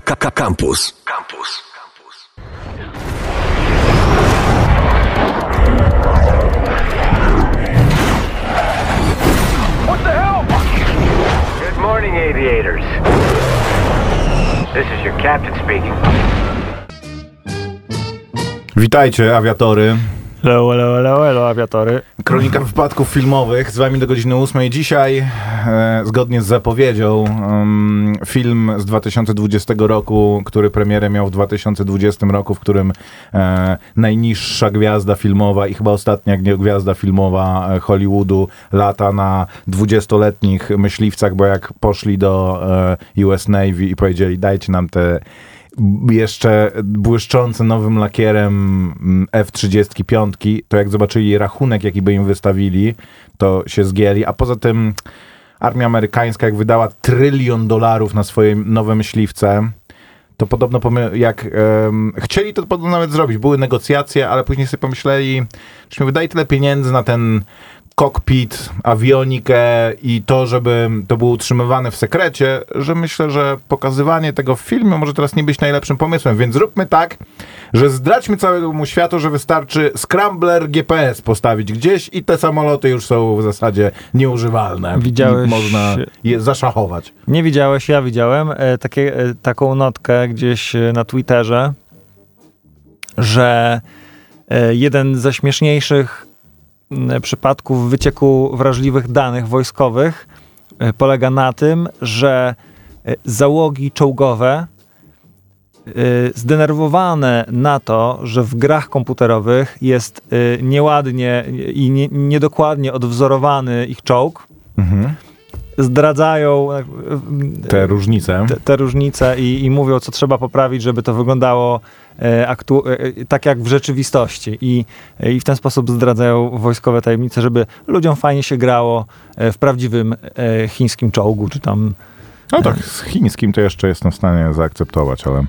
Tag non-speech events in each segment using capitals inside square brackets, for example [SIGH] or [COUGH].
Campus. Campus. What the hell? Good morning, aviators. This is your captain speaking. Witajcie, awiatory. Hello, hello, hello, hello, awiatory. Kronika wypadków filmowych z wami do godziny 8. Dzisiaj, e, zgodnie z zapowiedzią, em, film z 2020 roku, który premierę miał w 2020 roku, w którym e, najniższa gwiazda filmowa i chyba ostatnia gwiazda filmowa e, Hollywoodu lata na 20-letnich myśliwcach, bo jak poszli do e, US Navy i powiedzieli dajcie nam te jeszcze błyszczące nowym lakierem mm, F-35, to jak zobaczyli rachunek, jaki by im wystawili, to się zgięli. A poza tym armia amerykańska, jak wydała trylion dolarów na swoje nowe myśliwce, to podobno jak em, chcieli to podobno nawet zrobić. Były negocjacje, ale później sobie pomyśleli, żeśmy wydali tyle pieniędzy na ten kokpit, awionikę i to, żeby to było utrzymywane w sekrecie, że myślę, że pokazywanie tego w filmie może teraz nie być najlepszym pomysłem, więc zróbmy tak, że zdradźmy całemu światu, że wystarczy scrambler GPS postawić gdzieś i te samoloty już są w zasadzie nieużywalne. Widziałeś- I można je zaszachować. Nie widziałeś, ja widziałem e, takie, e, taką notkę gdzieś e, na Twitterze, że e, jeden ze śmieszniejszych przypadków wycieku wrażliwych danych wojskowych e, polega na tym, że e, załogi czołgowe e, zdenerwowane na to, że w grach komputerowych jest e, nieładnie i nie, niedokładnie odwzorowany ich czołg, Mhm. zdradzają e, Te różnice. te, te różnice i, i mówią, co trzeba poprawić, żeby to wyglądało e, aktu- e, tak jak w rzeczywistości. I, e, I w ten sposób zdradzają wojskowe tajemnice, żeby ludziom fajnie się grało e, w prawdziwym e, chińskim czołgu, czy tam No tak, z chińskim to jeszcze jestem w stanie zaakceptować, ale.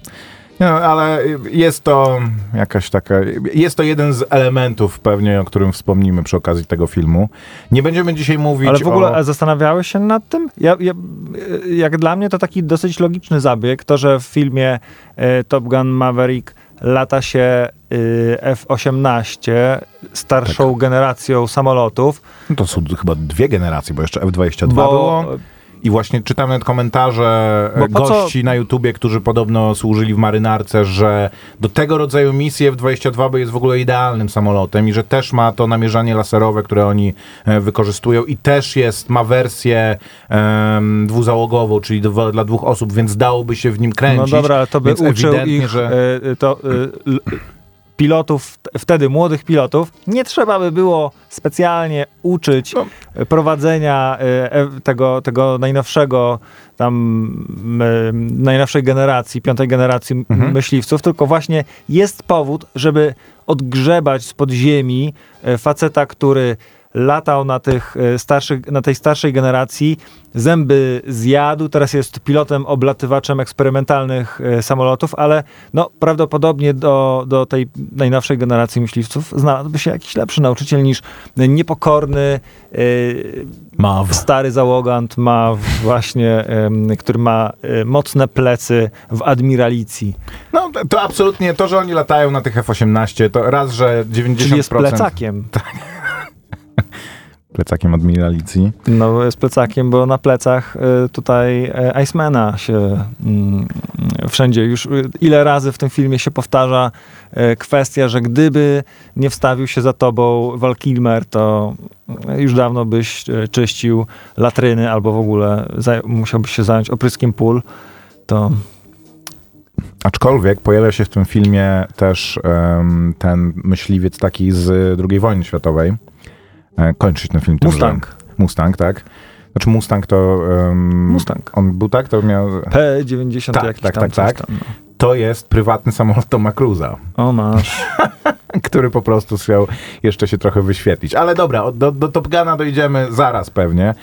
No, ale jest to jakaś taka. Jest to jeden z elementów pewnie, o którym wspomnimy przy okazji tego filmu. Nie będziemy dzisiaj mówić. Ale w ogóle o... zastanawiałeś się nad tym? Ja, ja, jak dla mnie to taki dosyć logiczny zabieg, to, że w filmie e, Top Gun Maverick lata się e, F-18 starszą Tak. generacją samolotów. No to są chyba dwie generacje, bo jeszcze F-22 Bo, było. I właśnie czytam nawet komentarze e, po co- gości na YouTubie, którzy podobno służyli w marynarce, że do tego rodzaju misji F-22 jest w ogóle idealnym samolotem i że też ma to namierzanie laserowe, które oni e, wykorzystują i też jest, ma wersję em, dwuzałogową, czyli do, dla dwóch osób, więc dałoby się w nim no kręcić. dobra, ale to by uczył ich że... e, to, l- pilotów, wtedy młodych pilotów, nie trzeba by było specjalnie uczyć No. e, prowadzenia e, e, tego, tego najnowszego tam m, najnowszej generacji, piątej generacji Mhm. myśliwców, tylko właśnie jest powód, żeby odgrzebać z podziemi e, faceta, który latał na, tych e, starszych, na tej starszej generacji, zęby zjadł, teraz jest pilotem, oblatywaczem eksperymentalnych e, samolotów, ale no, prawdopodobnie do, do tej najnowszej generacji myśliwców znalazłby się jakiś lepszy nauczyciel niż niepokorny, e, Maw. stary załogant ma właśnie, em, który ma e, mocne plecy w admiralicji. No to- to absolutnie, to, że oni latają na tych F-18, to raz, że 90%... Czyli jest plecakiem. [LAUGHS] Plecakiem admiralicji. No, jest plecakiem, bo na plecach y, tutaj y, Icemana się mm, wszędzie już y, ile razy w tym filmie się powtarza y, kwestia, że gdyby nie wstawił się za tobą Val Kilmer, to y, już dawno byś czyścił latryny albo w ogóle musiałbyś się zająć opryskiem pól. To Aczkolwiek pojawia się w tym filmie też em, ten myśliwiec taki z II wojny światowej. E, kończy się ten film tym, Mustang. Że, Mustang, tak. Znaczy Mustang to... em, Mustang. On był tak, to miał... P90 Tak, jakiś tak, tam tak, tak. Tam, no. To jest prywatny samolot Toma Cruza, O masz. [LAUGHS] który po prostu chciał jeszcze się trochę wyświetlić. Ale dobra, do, do Top Guna dojdziemy zaraz pewnie.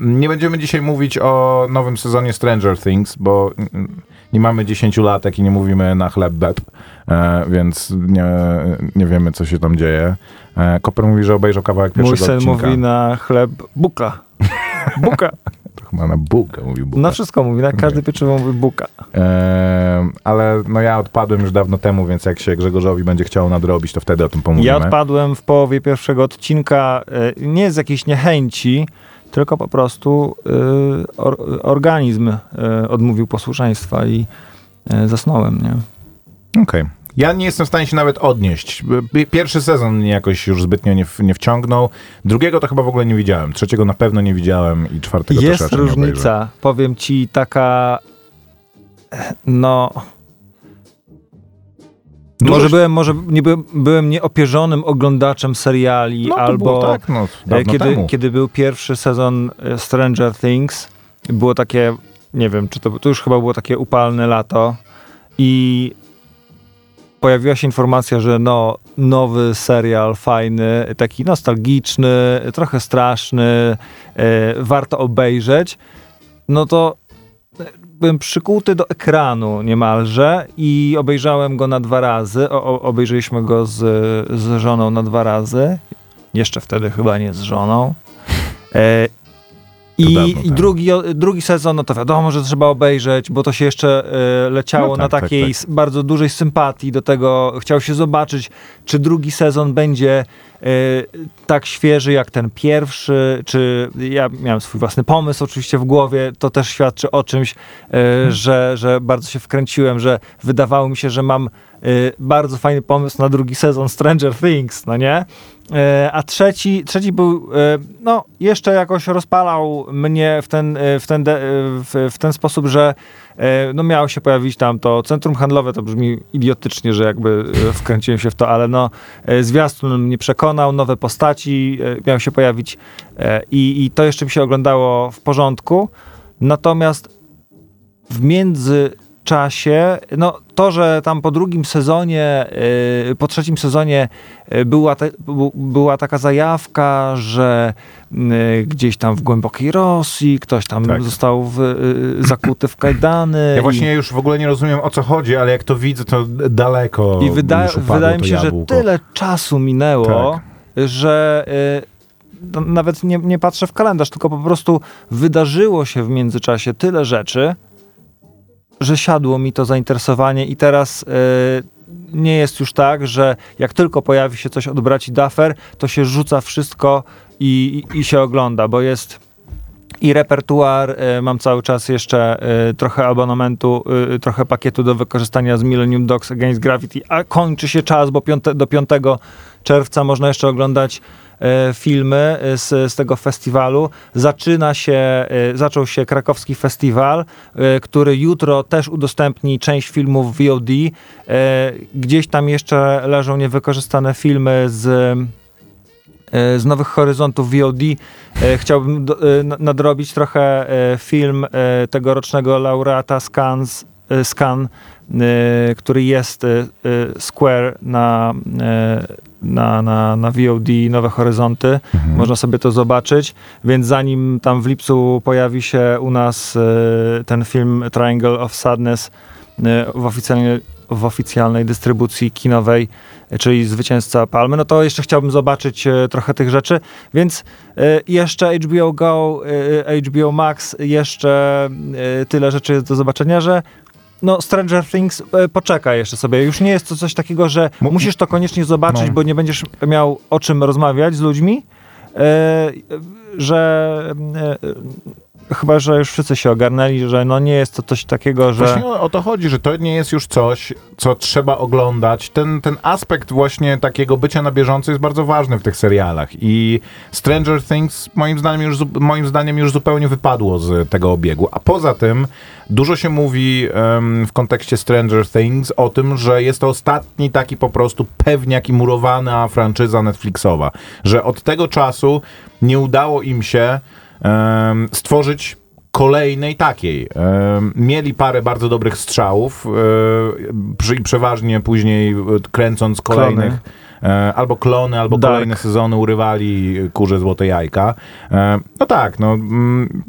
Nie będziemy dzisiaj mówić o nowym sezonie Stranger Things, bo mm, nie mamy 10 latek i nie mówimy na chleb beb, e, więc nie, nie wiemy, co się tam dzieje. E, Koper mówi, że obejrzał kawałek Mój pierwszego syn odcinka. mówi na chleb buka. Buka. [LAUGHS] chyba na bułkę mówił bułka. Na wszystko mówi, na każde pieczywo mówi buka. E, ale no ja odpadłem już dawno temu, więc jak się Grzegorzowi będzie chciał nadrobić, to wtedy o tym pomówimy. Ja odpadłem w połowie pierwszego odcinka, e, nie z jakiejś niechęci, tylko po prostu e, or, organizm e, odmówił posłuszeństwa i e, zasnąłem, nie? Okej. Ja nie jestem w stanie się nawet odnieść. Pierwszy sezon mnie jakoś już zbytnio nie, w- nie wciągnął. Drugiego to chyba w ogóle nie widziałem. Trzeciego na pewno nie widziałem i czwartego też Jest raczej nie obejrzę. różnica, powiem ci, taka no... Dużo Może byłem, może nie byłem, byłem nieopierzonym oglądaczem seriali, No albo było tak, no, E, kiedy, temu. kiedy był pierwszy sezon e, Stranger Things, było takie, nie wiem, czy to, to już chyba było takie upalne lato i pojawiła się informacja, że no, nowy serial, fajny, taki nostalgiczny, trochę straszny, e, warto obejrzeć, no to byłem przykuty do ekranu niemalże i obejrzałem go na dwa razy. O, obejrzeliśmy go z, z żoną na dwa razy. Jeszcze wtedy chyba nie z żoną. E, i, dawno I temu. drugi, drugi sezon, no to wiadomo, że trzeba obejrzeć, bo to się jeszcze e, leciało No tak, na tak, takiej tak. bardzo dużej sympatii do tego. Chciał się zobaczyć, czy drugi sezon będzie e, tak świeży jak ten pierwszy, czy ja miałem swój własny pomysł oczywiście w głowie, to też świadczy o czymś, e, że, że bardzo się wkręciłem, że wydawało mi się, że mam bardzo fajny pomysł na drugi sezon Stranger Things, no nie? E, A trzeci, trzeci był, e, no, jeszcze jakoś rozpalał mnie w ten, e, w ten, w, w ten sposób, że no, miało się pojawić tam to centrum handlowe, to brzmi idiotycznie, że jakby wkręciłem się w to, ale no, zwiastun mnie przekonał, nowe postaci miały się pojawić i, i to jeszcze mi się oglądało w porządku. Natomiast w międzyczasie, no to, że tam po drugim sezonie, yy, po trzecim sezonie yy, była, te, była taka zajawka, że yy, gdzieś tam w głębokiej Rosji ktoś tam Tak. został w, zakuty w kajdany. Ja i- właśnie już w ogóle nie rozumiem o co chodzi, ale jak to widzę, to daleko I wyda- wydaje mi się, jabłko. że tyle czasu minęło, Tak. że y, no, nawet nie, nie patrzę w kalendarz, tylko po prostu wydarzyło się w międzyczasie tyle rzeczy, że siadło mi to zainteresowanie i teraz y, nie jest już tak, że jak tylko pojawi się coś od braci Duffer, to się rzuca wszystko i, i, i się ogląda, bo jest i repertuar, y, mam cały czas jeszcze y, trochę abonamentu, trochę pakietu do wykorzystania z Millennium Dogs Against Gravity, a kończy się czas, bo piąte, do 5 czerwca można jeszcze oglądać e, filmy e, z, z tego festiwalu. Zaczyna się, e, zaczął się krakowski festiwal, e, który jutro też udostępni część filmów VOD. Gdzieś tam jeszcze leżą niewykorzystane filmy z z Nowych Horyzontów VOD. Chciałbym do, na- nadrobić trochę film tegorocznego laureata Scans, Scan, który jest Square na, na, na, na VOD Nowe Horyzonty. Można sobie to zobaczyć, więc zanim tam w lipcu pojawi się u nas e, ten film Triangle of Sadness e, w oficjalnej, w oficjalnej dystrybucji kinowej, e, czyli zwycięzca Palmy, no to jeszcze chciałbym zobaczyć trochę tych rzeczy, więc jeszcze HBO Go, HBO Max, jeszcze tyle rzeczy jest do zobaczenia, że no Stranger Things e, poczeka jeszcze sobie. Już nie jest to coś takiego, że Mu- musisz to koniecznie zobaczyć, No. bo nie będziesz miał o czym rozmawiać z ludźmi, e, że e, chyba, że już wszyscy się ogarnęli, że no nie jest to coś takiego, że... Właśnie o, to chodzi, że to nie jest już coś, co trzeba oglądać. Ten, ten aspekt właśnie takiego bycia na bieżąco jest bardzo ważny w tych serialach i Stranger Things moim zdaniem już, moim zdaniem już zupełnie wypadło z tego obiegu. A poza tym dużo się mówi em, w kontekście Stranger Things o tym, że jest to ostatni taki po prostu pewniak i murowana franczyza Netflixowa, że od tego czasu nie udało im się stworzyć kolejnej takiej. Mieli parę bardzo dobrych strzałów e, i przeważnie później e, kręcąc kolejnych e, albo klony, albo Dark. kolejne sezony urywali kurze złote jajka. E, no tak, no mm,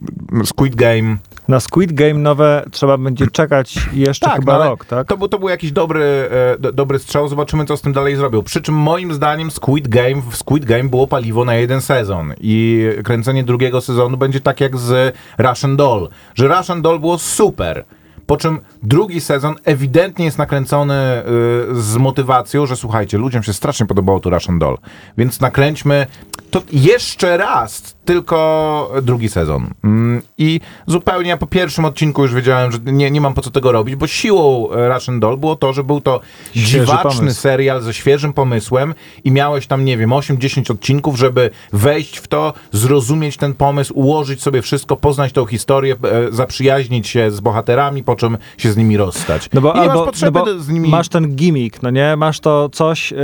Squid Game Na Squid Game nowe trzeba będzie czekać jeszcze chyba no rok, tak? To, był, to był jakiś dobry, e, do, dobry strzał, zobaczymy co z tym dalej zrobią. Przy czym moim zdaniem Squid Game, w Squid Game było paliwo na jeden sezon i kręcenie drugiego sezonu będzie tak jak z Russian Doll, że Russian Doll było super. Po czym drugi sezon ewidentnie jest nakręcony y, z motywacją, że słuchajcie, ludziom się strasznie podobało to Russian Doll, więc nakręćmy to jeszcze raz, tylko drugi sezon. Mm, I zupełnie po pierwszym odcinku już wiedziałem, że nie, nie mam po co tego robić, bo siłą e, Russian Doll było to, że był to Świeży dziwaczny pomysł. serial ze świeżym pomysłem i miałeś tam, nie wiem, 8-10 odcinków, żeby wejść w to, zrozumieć ten pomysł, ułożyć sobie wszystko, poznać tą historię, e, zaprzyjaźnić się z bohaterami, po czym się z nimi rozstać. No bo, I nie albo, masz potrzeby no z nimi... masz ten gimmick, no nie? Masz to coś, e,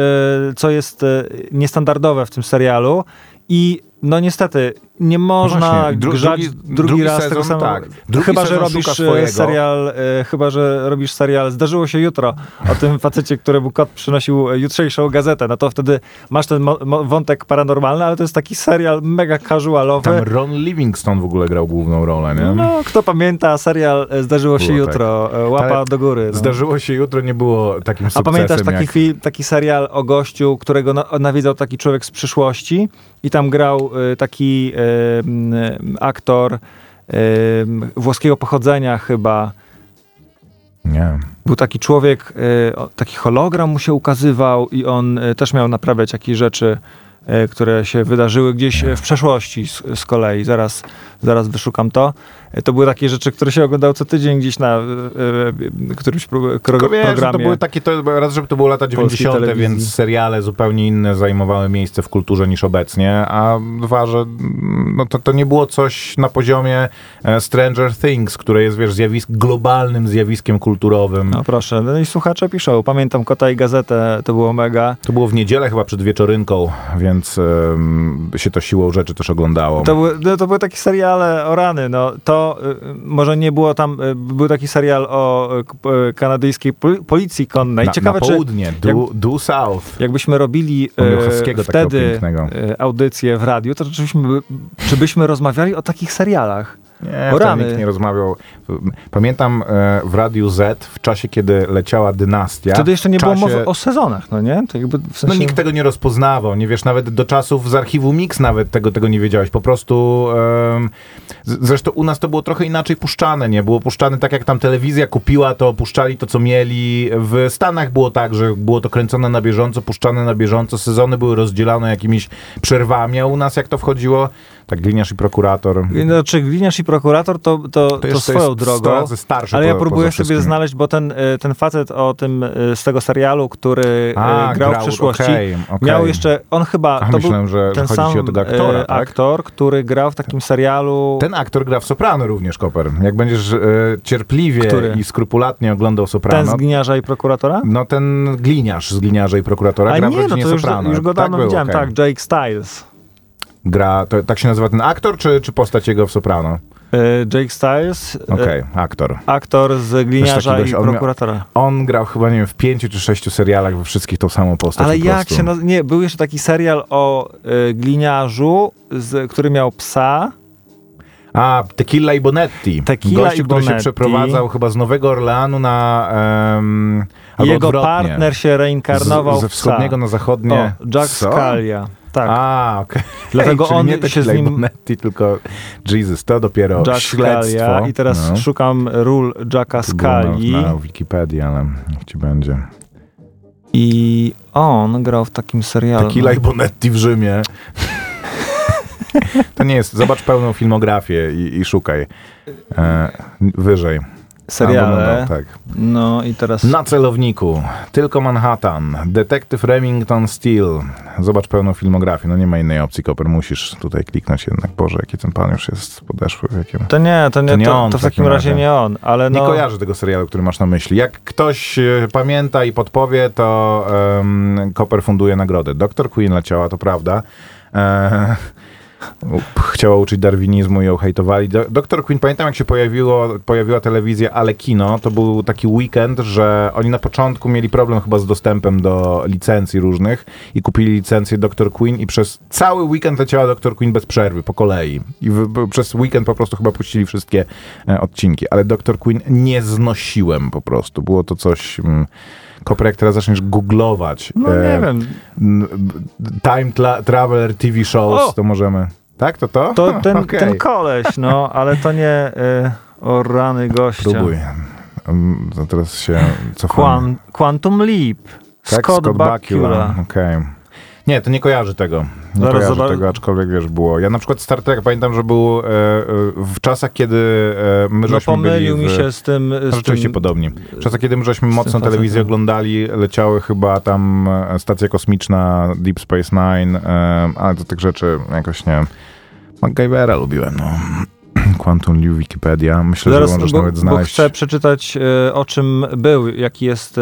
co jest e, niestandardowe w tym serialu i no niestety nie można No dru- grzać drugi- drugi, raz sezon, tego samego. tak. Drugi chyba, że robisz e, serial, e, chyba, że robisz serial Zdarzyło się jutro o tym facecie, któremu kot przynosił jutrzejszą gazetę, no to wtedy masz ten wątek paranormalny, ale to jest taki serial mega casualowy. Tam Ron Livingston w ogóle grał główną rolę, nie? No, kto pamięta serial e, Zdarzyło się Było jutro, e, łapa Ale do góry. No. Zdarzyło się jutro, nie było takim A sukcesem pamiętasz taki jak... film, taki serial o gościu, którego na, nawiedzał taki człowiek z przyszłości i tam grał taki aktor włoskiego pochodzenia chyba. Nie. Był taki człowiek, o, taki hologram mu się ukazywał i on y, też miał naprawiać jakieś rzeczy, y, które się wydarzyły gdzieś w przeszłości z, z kolei. Zaraz, zaraz wyszukam to. To były takie rzeczy, które się oglądało co tydzień gdzieś na y, y, którymś pro, kro, wiesz, programie. to były takie, to, raz, żeby to były lata Polskiej 90., telewizji. więc seriale zupełnie inne zajmowały miejsce w kulturze niż obecnie, a dwa, że mm, no to, to nie było coś na poziomie e, Stranger Things, które jest, wiesz, zjawisk, globalnym zjawiskiem kulturowym. No proszę, no i słuchacze piszą. Pamiętam Kota i Gazetę, to było mega. To było w niedzielę chyba przed wieczorynką, więc się to siłą rzeczy też oglądało. To były, no, to były takie seriale o rany. No, to y, może nie było tam, y, był taki serial o y, y, kanadyjskiej pol- policji konnej. na, Ciekawe, na czy południe, due, due south. jakbyśmy robili y, wtedy y, audycję w radiu, to czy byśmy rozmawiali o takich serialach? Nie, O rany. nikt nie rozmawiał. Pamiętam e, w Radiu Z w czasie, kiedy leciała Dynastia. Wtedy jeszcze nie w było czasie... mowy o sezonach, no nie? W No sensie... nikt tego nie rozpoznawał, nie wiesz, nawet do czasów z archiwum Mix nawet tego, tego nie wiedziałeś, po prostu z- zresztą u nas to było trochę inaczej puszczane, nie, było puszczane tak jak tam telewizja kupiła to, puszczali to co mieli, w Stanach było tak, że było to kręcone na bieżąco, puszczane na bieżąco, sezony były rozdzielane jakimiś przerwami, a u nas jak to wchodziło, tak gliniarz i prokurator, Znaczy, gliniarz i prokurator to, to, to, jest- to swoją jest drogą. starszy Ale ja po- próbuję sobie znaleźć, bo ten, y, ten facet o tym y, z tego serialu, który A, y, grał, grał, w przyszłości, okej, okej. miał jeszcze, on chyba, A, to myślałem, był że ten sam ci o tego aktora, tak? aktor, który grał w takim serialu. Ten aktor gra w Soprano również, Koper. Jak będziesz e, cierpliwie Który? i skrupulatnie oglądał ten Soprano, z gliniarza i prokuratora? no ten gliniarz z gliniarza i prokuratora A gra w nie, no rodzinie to już, Soprano. już go tak dawno było, widziałem, okej. tak, Jake Styles. Gra, to, tak się nazywa ten aktor, czy, czy postać jego w Soprano? Y, Jake Styles, y, Okej, aktor. aktor z gliniarza gość, i on miał- prokuratora. On grał chyba, nie wiem, w pięciu czy sześciu serialach, we wszystkich tą samą postać Ale po jak prostu. się nazywa? Nie, był jeszcze taki serial o y, gliniarzu, z, który miał psa. A, Tequila i Bonetti. Tequila Gościu, i który się Bonetti. przeprowadzał chyba z Nowego Orleanu na... Um, Jego partner się reinkarnował z, ze wschodniego na zachodnie. O, Jack Co? Scalia. Tak. A, okej. [LAUGHS] Dlatego Czyli on nie się z nim- Bonetti, tylko Jesus, to dopiero Jack śledztwo. Scalia. I teraz No. szukam ról Jacka Scali. Na, na Wikipedii, ale niech ci będzie. I on grał w takim serialu. Tequila i Bonetti w Rzymie. [LAUGHS] to nie jest. Zobacz pełną filmografię i, i szukaj. E, wyżej. Seriale. Tak. No i teraz. Na celowniku. Tylko Manhattan. Detektyw Remington Steele. Zobacz pełną filmografię. No nie ma innej opcji, Koper. Musisz tutaj kliknąć jednak. Boże, jaki ten pan już jest podeszły. Jakie... To nie, to nie, To to, nie to, on w w takim razie razie. nie on, ale no. Nie kojarzę tego serialu, który masz na myśli. Jak ktoś e, pamięta i podpowie, to um, Koper funduje nagrodę. Doktor Queen leciała, to prawda. E, u- chciała uczyć darwinizmu i ją hejtowali. Do, Dr. Queen, pamiętam jak się pojawiło, pojawiła telewizja, ale kino, to był taki weekend, że oni na początku mieli problem chyba z dostępem do licencji różnych i kupili licencję Dr. Queen i przez cały weekend leciała Dr. Queen bez przerwy, po kolei. I w, przez weekend po prostu chyba puścili wszystkie e, odcinki. Ale Dr. Queen nie znosiłem po prostu. Było to coś... Mm, Koper, jak teraz zaczniesz googlować No e, nie wiem. n- b- Time Traveler TV shows, O! to możemy. Tak, to to? To ten, [LAUGHS] Okej. ten koleś, no, ale to nie y, o rany gościa. Próbuj. Um, to teraz się cofamy. Quan, Quantum Leap. tak? Scott, Bakula. Okej. Nie, to nie kojarzy tego. Nie Zaraz kojarzy zobacz- tego, aczkolwiek wiesz, było. Ja na przykład Star Trek pamiętam, że był e, e, w czasach, kiedy e, my No żeśmy pomylił byli mi się z tym... No, Z Rzeczywiście tym podobnie. W czasach, kiedy my żeśmy mocno telewizję oglądali, leciały chyba tam e, stacja kosmiczna, Deep Space Nine, e, ale do tych rzeczy jakoś nie... MacGyvera lubiłem, no. [CLEARS THROAT] Quantum Leap Wikipedia. Myślę, Zaraz, że możesz bo, nawet bo znaleźć... chcę przeczytać e, o czym był, jaki jest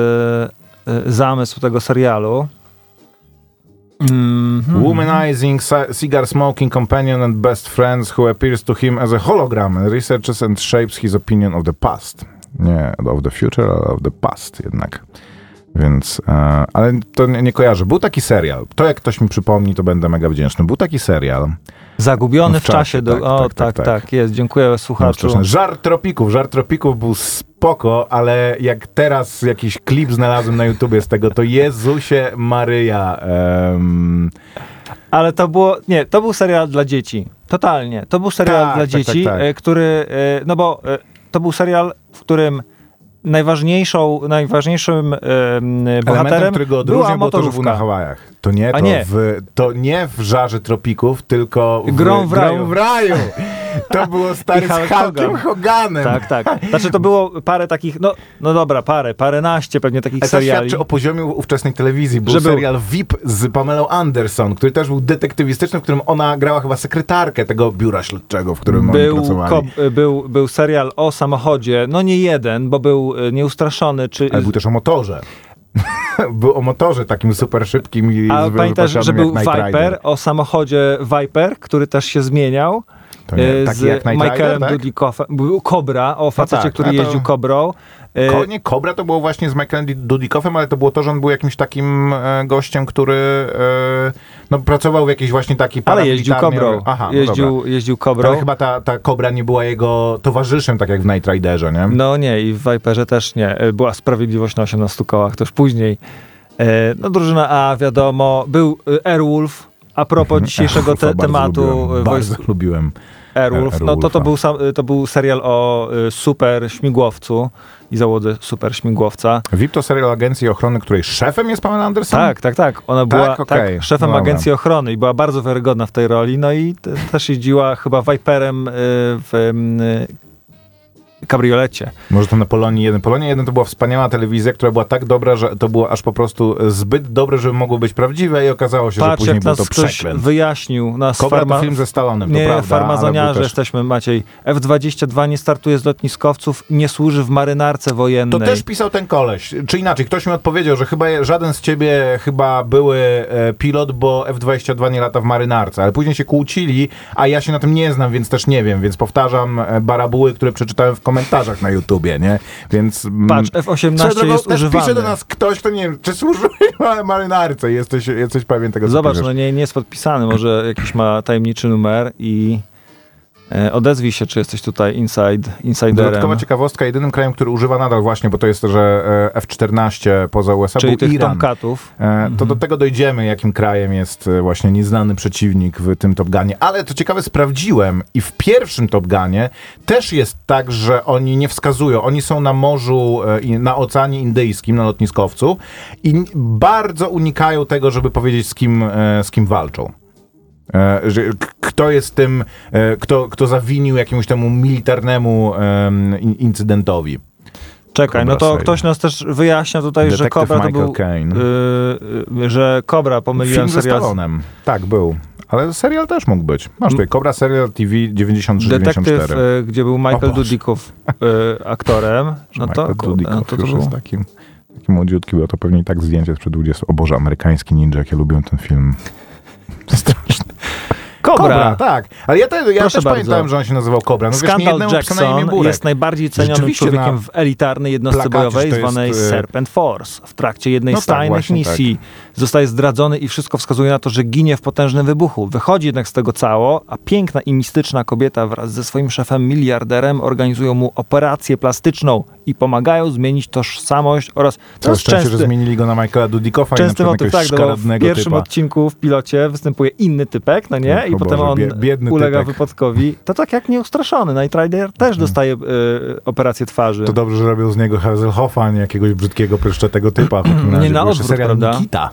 zamysł tego serialu. Mhm. Womanizing, ci- cigar smoking companion and best friends who appears to him as a hologram and researches and shapes his opinion of the past. Nie of the future, ale of the past jednak. Więc, e, ale to nie, nie kojarzę. Był taki serial. To jak ktoś mi przypomni, to będę mega wdzięczny. Był taki serial. Zagubiony W w czasie. czasie, do, tak, o, tak, tak, tak, tak, tak. jest. Dziękuję słuchaczu. No, Żart tropików. Żart tropików był spoko, ale jak teraz jakiś klip znalazłem na YouTubie z tego, to Jezusie Maryja. em, Ale to było, nie, to był serial dla dzieci. Totalnie. To był serial Tak, dla tak, dzieci, tak, tak. e, który, e, no bo e, to był serial, w którym najważniejszą, najważniejszym e, m, Elementem, bohaterem którego była bo to był na motorówka. Hawajach. To nie, to, nie. W, to nie w żarze tropików, tylko w Grą w raju. Grą w raju. [LAUGHS] To było stary z Hulkiem. Hoganem. Tak, tak. Znaczy to było parę takich, no, no dobra, parę, paręnaście pewnie takich Ale to seriali. świadczy o poziomie ówczesnej telewizji. Był Że był- serial VIP z Pamelą Anderson, który też był detektywistyczny, w którym ona grała chyba sekretarkę tego biura śledczego, w którym oni Był, pracowali. ko- był, był serial o samochodzie, no nie jeden, bo był e, nieustraszony, czy... Ale był też o motorze. [LAUGHS] był o motorze takim super szybkim i A pamiętasz, że był Viper, o samochodzie Viper, który też się zmieniał. To nie, e, taki z jak Michaelem tak? Cobra, o facecie, tak, który a to- jeździł Cobrą. E, Ko, nie, Cobra to było właśnie z Michaelem Dudikoffem, ale to było to, że on był jakimś takim e, gościem, który no, pracował w jakiejś właśnie takiej ale jeździł Cobrą. Aha, no dobra. jeździł, jeździł Cobrą. Ale chyba ta, ta Cobra nie była jego towarzyszem, tak jak w Night Riderze, nie? No nie, i w Viperze też nie. Była sprawiedliwość na 18 kołach, już później. No drużyna A, wiadomo. Był Airwolf. A propos dzisiejszego Ufa, te, tematu Lubiłem, bardzo lubiłem. Airwolf, no to, to, był sam, to był serial o e, super śmigłowcu i załodze super śmigłowca. VIP to serial agencji ochrony, której szefem jest Pamela Anderson? Tak, tak, tak. Ona była tak, okej. szefem Dobra. agencji ochrony i była bardzo wiarygodna w tej roli. No i te, też jeździła chyba Viperem y, w y, kabriolecie. Może to na Polonii 1. Polonia 1 to była wspaniała telewizja, która była tak dobra, że to było aż po prostu zbyt dobre, żeby mogło być prawdziwe i okazało się, że Patrz, później jak był to przekręt. wyjaśnił. Nas Kobra farma... to film ze Stalonem, to Nie, prawda, ale farmazoniarze też... jesteśmy, Maciej. F-22 nie startuje z lotniskowców, nie służy w marynarce To wojennej. też pisał ten koleś. Czy inaczej, ktoś mi odpowiedział, że chyba żaden z ciebie chyba były e, pilot, bo F-22 nie lata w marynarce, ale później się kłócili, a ja się na tym nie znam, więc też nie wiem, więc powtarzam e, barabuły, które przeczytałem w komentarzach na YouTubie, nie? Więc... mm, Patrz, F-18 Swoją drogą, jest używany. pisze do nas ktoś, kto nie wiem, czy służyłeś w [LAUGHS] marynarce, jesteś, jesteś pewien tego, co Zobacz, piszesz. no nie, nie jest podpisany, może jakiś ma tajemniczy numer i odezwij się, czy jesteś tutaj inside, insiderem. Dodatkowa ciekawostka, jedynym krajem, który używa nadal właśnie, bo to jest, że e, F-14 poza USA Czyli był Iran. Tomcatów. E, To do tego dojdziemy, jakim krajem jest e, właśnie nieznany przeciwnik w tym Top Gunie. Ale to ciekawe, sprawdziłem i w pierwszym Top Gunie też jest tak, że oni nie wskazują. Oni są na morzu, e, i na Oceanie Indyjskim, na lotniskowcu i bardzo unikają tego, żeby powiedzieć, z kim, e, z kim walczą. E, że kto jest tym, e, kto, kto zawinił jakiemuś temu militarnemu em, in- incydentowi. Czekaj, Cobra no to Sale. ktoś nas też wyjaśnia tutaj, że Detektyw Cobra to Michael był... Caine. y, y, że Cobra pomyliłem Film serial... Stallonem. Tak, był. Ale serial też mógł być. Masz tutaj Cobra Serial TV 93-94. Detektyw, y, gdzie był Michael. Dudikow y, aktorem. No to, Michael Dudikoff no to, to jest takim, taki młodziutki, bo to pewnie i tak zdjęcie sprzed 20. O Boże, amerykański ninja, jak ja lubię ten film. [LAUGHS] Strasznie. Kobra. tak. Ale ja, te, ja Proszę też bardzo. pamiętałem, że on się nazywał Kobra. No wiesz, Skandal imię Jackson jest najbardziej cenionym człowiekiem w elitarnej jednostce plakacie, bojowej zwanej jest, e, Serpent Force. W trakcie jednej No z tak, tajnych właśnie misji zostaje zdradzony i wszystko wskazuje na to, że ginie w potężnym wybuchu. Wychodzi jednak z tego cało, a piękna i mistyczna kobieta wraz ze swoim szefem miliarderem organizują mu operację plastyczną i pomagają zmienić tożsamość oraz jest szczęście, że częsty, zmienili go na Michaela Dudikoffa i na Częsty motyw, tak, w pierwszym typa. odcinku w pilocie występuje inny typek, no nie? I potem Boże, on bie- biedny ulega typek. wypadkowi. To tak jak nieustraszony. Night Rider też dostaje y, operację twarzy. To dobrze, że robią z niego Hazelhoffa, a nie jakiegoś brzydkiego, pryszczotego typa. W takim razie. Nie na odwrót, prawda? Nikita.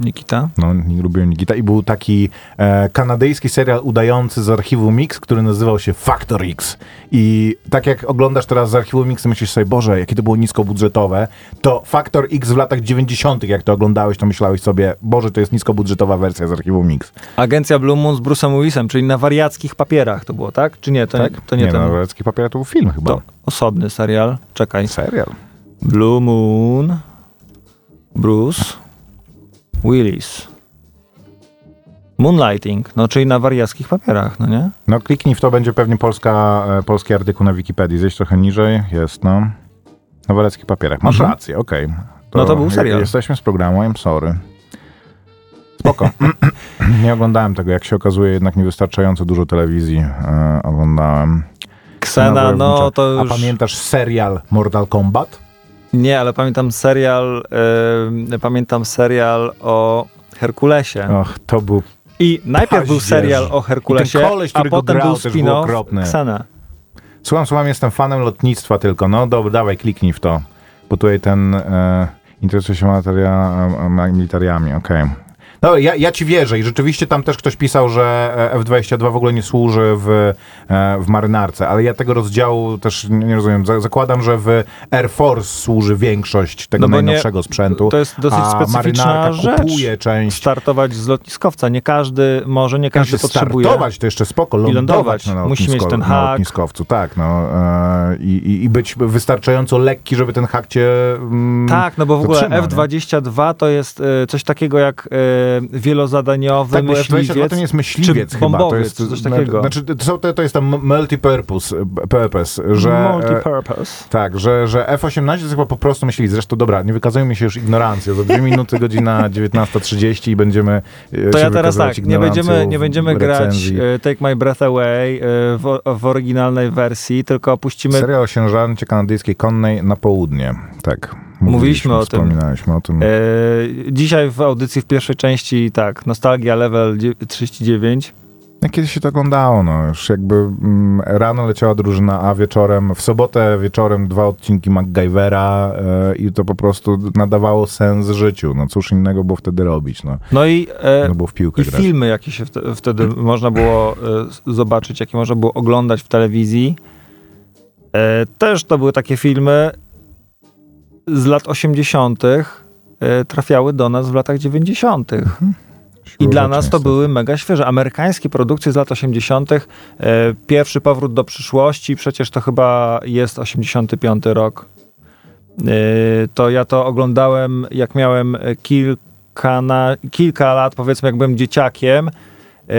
Nikita? No, nie lubiłem Nikita. I był taki e, kanadyjski serial udający z archiwum Mix, który nazywał się Factor X. I tak jak oglądasz teraz z archiwum Mix, myślisz sobie, Boże, jakie to było niskobudżetowe, to Factor X w latach 90., jak to oglądałeś, to myślałeś sobie, Boże, to jest niskobudżetowa wersja z archiwum Mix. Agencja Blue Moon z Bruce'em Willisem, czyli na wariackich papierach to było, tak? Czy nie? To, Tak? nie, to nie, nie ten. no, Wrecki Papier to był film chyba. to osobny serial. Czekaj. Serial. Blue Moon, Bruce, Willis. Moonlighting, no czyli na wariackich papierach, no nie? No kliknij w to, będzie pewnie polska, e, polski artykuł na Wikipedii. Zejść trochę niżej, jest no. Na waleckich papierach. Masz Mhm. rację, okej. No to był serial. Jesteśmy z programu, I'm sorry. Spoko. [CLEARS THROAT] nie oglądałem tego, jak się okazuje, jednak niewystarczająco dużo telewizji e, oglądałem. Ksena, no Wojownicza. to już... A pamiętasz serial Mortal Kombat? Nie, ale pamiętam serial, e, pamiętam serial o Herkulesie. Och, to był... I najpierw był Paździerz. serial o Herkulesie, koleś, a potem grał, był był spin-off. Ksena. Słucham, słucham, jestem fanem lotnictwa tylko. No dobra, dawaj, kliknij w to. Bo tutaj ten e, interesuje się e, militariami, okej. No, ja, ja ci wierzę i rzeczywiście tam też ktoś pisał, że e, F-22 w ogóle nie służy w, e, w marynarce, ale ja tego rozdziału też nie, rozumiem. Za- Zakładam, że w Air Force służy większość tego No bo nie- najnowszego sprzętu, to jest dosyć a specyficzna marynarka rzecz. kupuje część Startować z lotniskowca. Nie każdy może, nie każdy Każdy potrzebuje. startować to jeszcze spoko, lądować, lądować. na, Musi mieć ten na hak. lotniskowcu, tak, no e, i, i- być wystarczająco lekki, żeby ten hak cię mm, Tak, no bo w ogóle zatrzymał, nie? F-22 to jest coś takiego jak e, wielozadaniowy Tak, bo F-22 myśliwiec. to nie jest myśliwiec czy chyba, to jest czy coś takiego. Znaczy, to, to, to jest tam multipurpose, e, purpose, że... Multipurpose. Tak, że, że F-18 to jest chyba po prostu myśliwiec. Zresztą dobra, nie wykazujmy się już ignorancją. Za dwie minuty, godzina [LAUGHS] 19.30 i będziemy e, To ja teraz tak, nie będziemy, nie będziemy grać e, Take My Breath Away e, w, w oryginalnej wersji, tylko opuścimy Serial o sierżancie kanadyjskiej konnej na południe. Tak. Mówiliśmy o tym. Wspominaliśmy o tym. E, dzisiaj w audycji w pierwszej części, tak, Nostalgia Level dzie- 39. No, Kiedyś się to oglądało, no. Już jakby mm, rano leciała drużyna, a wieczorem, w sobotę wieczorem dwa odcinki MacGyvera e, i to po prostu nadawało sens życiu. No cóż innego było wtedy robić, no. No i, e, No było w piłkę i grać. filmy, jakie się wte- wtedy [CLEARS THROAT] można było e, zobaczyć, jakie można było oglądać w telewizji. E, też to były takie filmy z lat 80. E, trafiały do nas w latach 90. I dla nas to były mega świeże. Amerykańskie produkcje z lat 80. E, pierwszy powrót do przyszłości, przecież to chyba jest 85 rok. E, to ja to oglądałem, jak miałem kilka, na, kilka lat, powiedzmy, jak byłem dzieciakiem. E,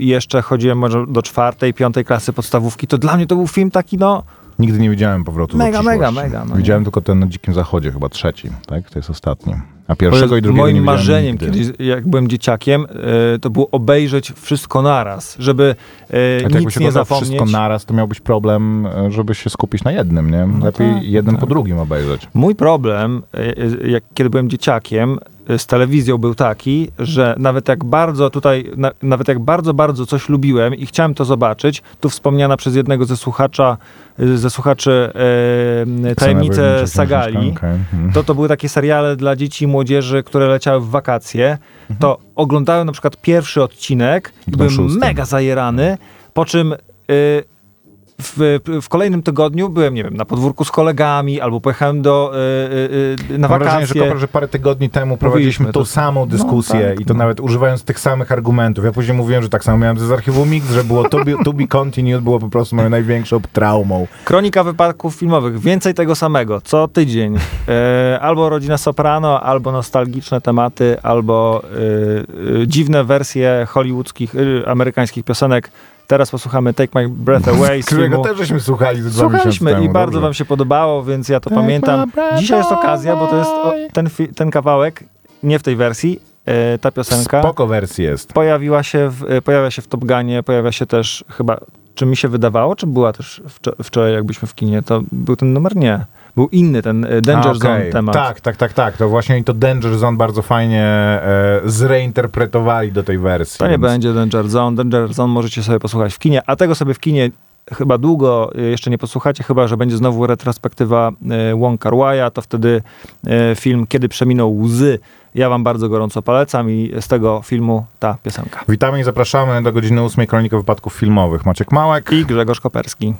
jeszcze chodziłem może do czwartej, piątej klasy podstawówki. To dla mnie to był film taki, no, Nigdy nie widziałem powrotu Mega, do mega, przyszłości. mega, no widziałem tylko ten na Dzikim Zachodzie, chyba trzeci, tak? To jest ostatni. A pierwszego i drugiego Moim marzeniem nigdy. kiedyś, jak byłem dzieciakiem, e, to było obejrzeć wszystko naraz, żeby A to jakby nic się nie zapomnieć. wszystko naraz, to miał być problem, e, żeby się skupić na jednym, nie? Lepiej tak, jeden tak. po drugim obejrzeć. Mój problem, jak, kiedy byłem dzieciakiem, z telewizją był taki, że nawet jak bardzo tutaj, na, nawet jak bardzo, bardzo coś lubiłem i chciałem to zobaczyć, tu wspomniana przez jednego ze słuchacza, ze słuchaczy e, tajemnice Sagali, mhm. to to były takie seriale dla dzieci i młodzieży, które leciały w wakacje, to oglądałem na przykład pierwszy odcinek i byłem mega zajerany, po czym y, w, w kolejnym tygodniu byłem, nie wiem, na podwórku z kolegami, albo pojechałem do, y, y, na Mam wrażenie, że, wakacje. kopra, że parę tygodni temu prowadziliśmy Mówiliśmy tą to. samą dyskusję tak, i to no. nawet używając tych samych argumentów. Ja później mówiłem, że tak samo miałem z archiwum Mix, że było to be, to be continued, było po prostu moją największą traumą. Kronika wypadków filmowych. Więcej tego samego. Co tydzień. E, albo Rodzina Soprano, albo nostalgiczne tematy, albo dziwne wersje hollywoodzkich, amerykańskich piosenek. Teraz posłuchamy Take My Breath [LAUGHS] Away z Którego filmu. też żeśmy słuchali dwa Słuchaliśmy temu. i bardzo dobrze. wam się podobało, więc ja to Take pamiętam. Dzisiaj jest okazja, bo to jest o, ten, ten kawałek, nie w tej wersji, e, ta piosenka Spoko wersji jest. pojawiła się w, e, pojawia się w Top Gunie, pojawia się też chyba, czy mi się wydawało, czy była też wczo- wczoraj, jak byliśmy w kinie, to był ten numer? Nie. Był inny, ten e, Danger A, Zone temat. Tak, tak, tak, tak. To właśnie i to Danger Zone bardzo fajnie e, zreinterpretowali do tej wersji. To nie więc- będzie Danger Zone. Danger Zone możecie sobie posłuchać w kinie, a tego sobie w kinie chyba długo e, jeszcze nie posłuchacie, chyba, że będzie znowu retrospektywa e, Wong Kar Wai'a, to wtedy film Kiedy przeminął łzy. Ja wam bardzo gorąco polecam i z tego filmu ta piosenka. Witamy i zapraszamy do godziny 8 Kronika Wypadków Filmowych. Maciek Małek. I Grzegorz Koperski.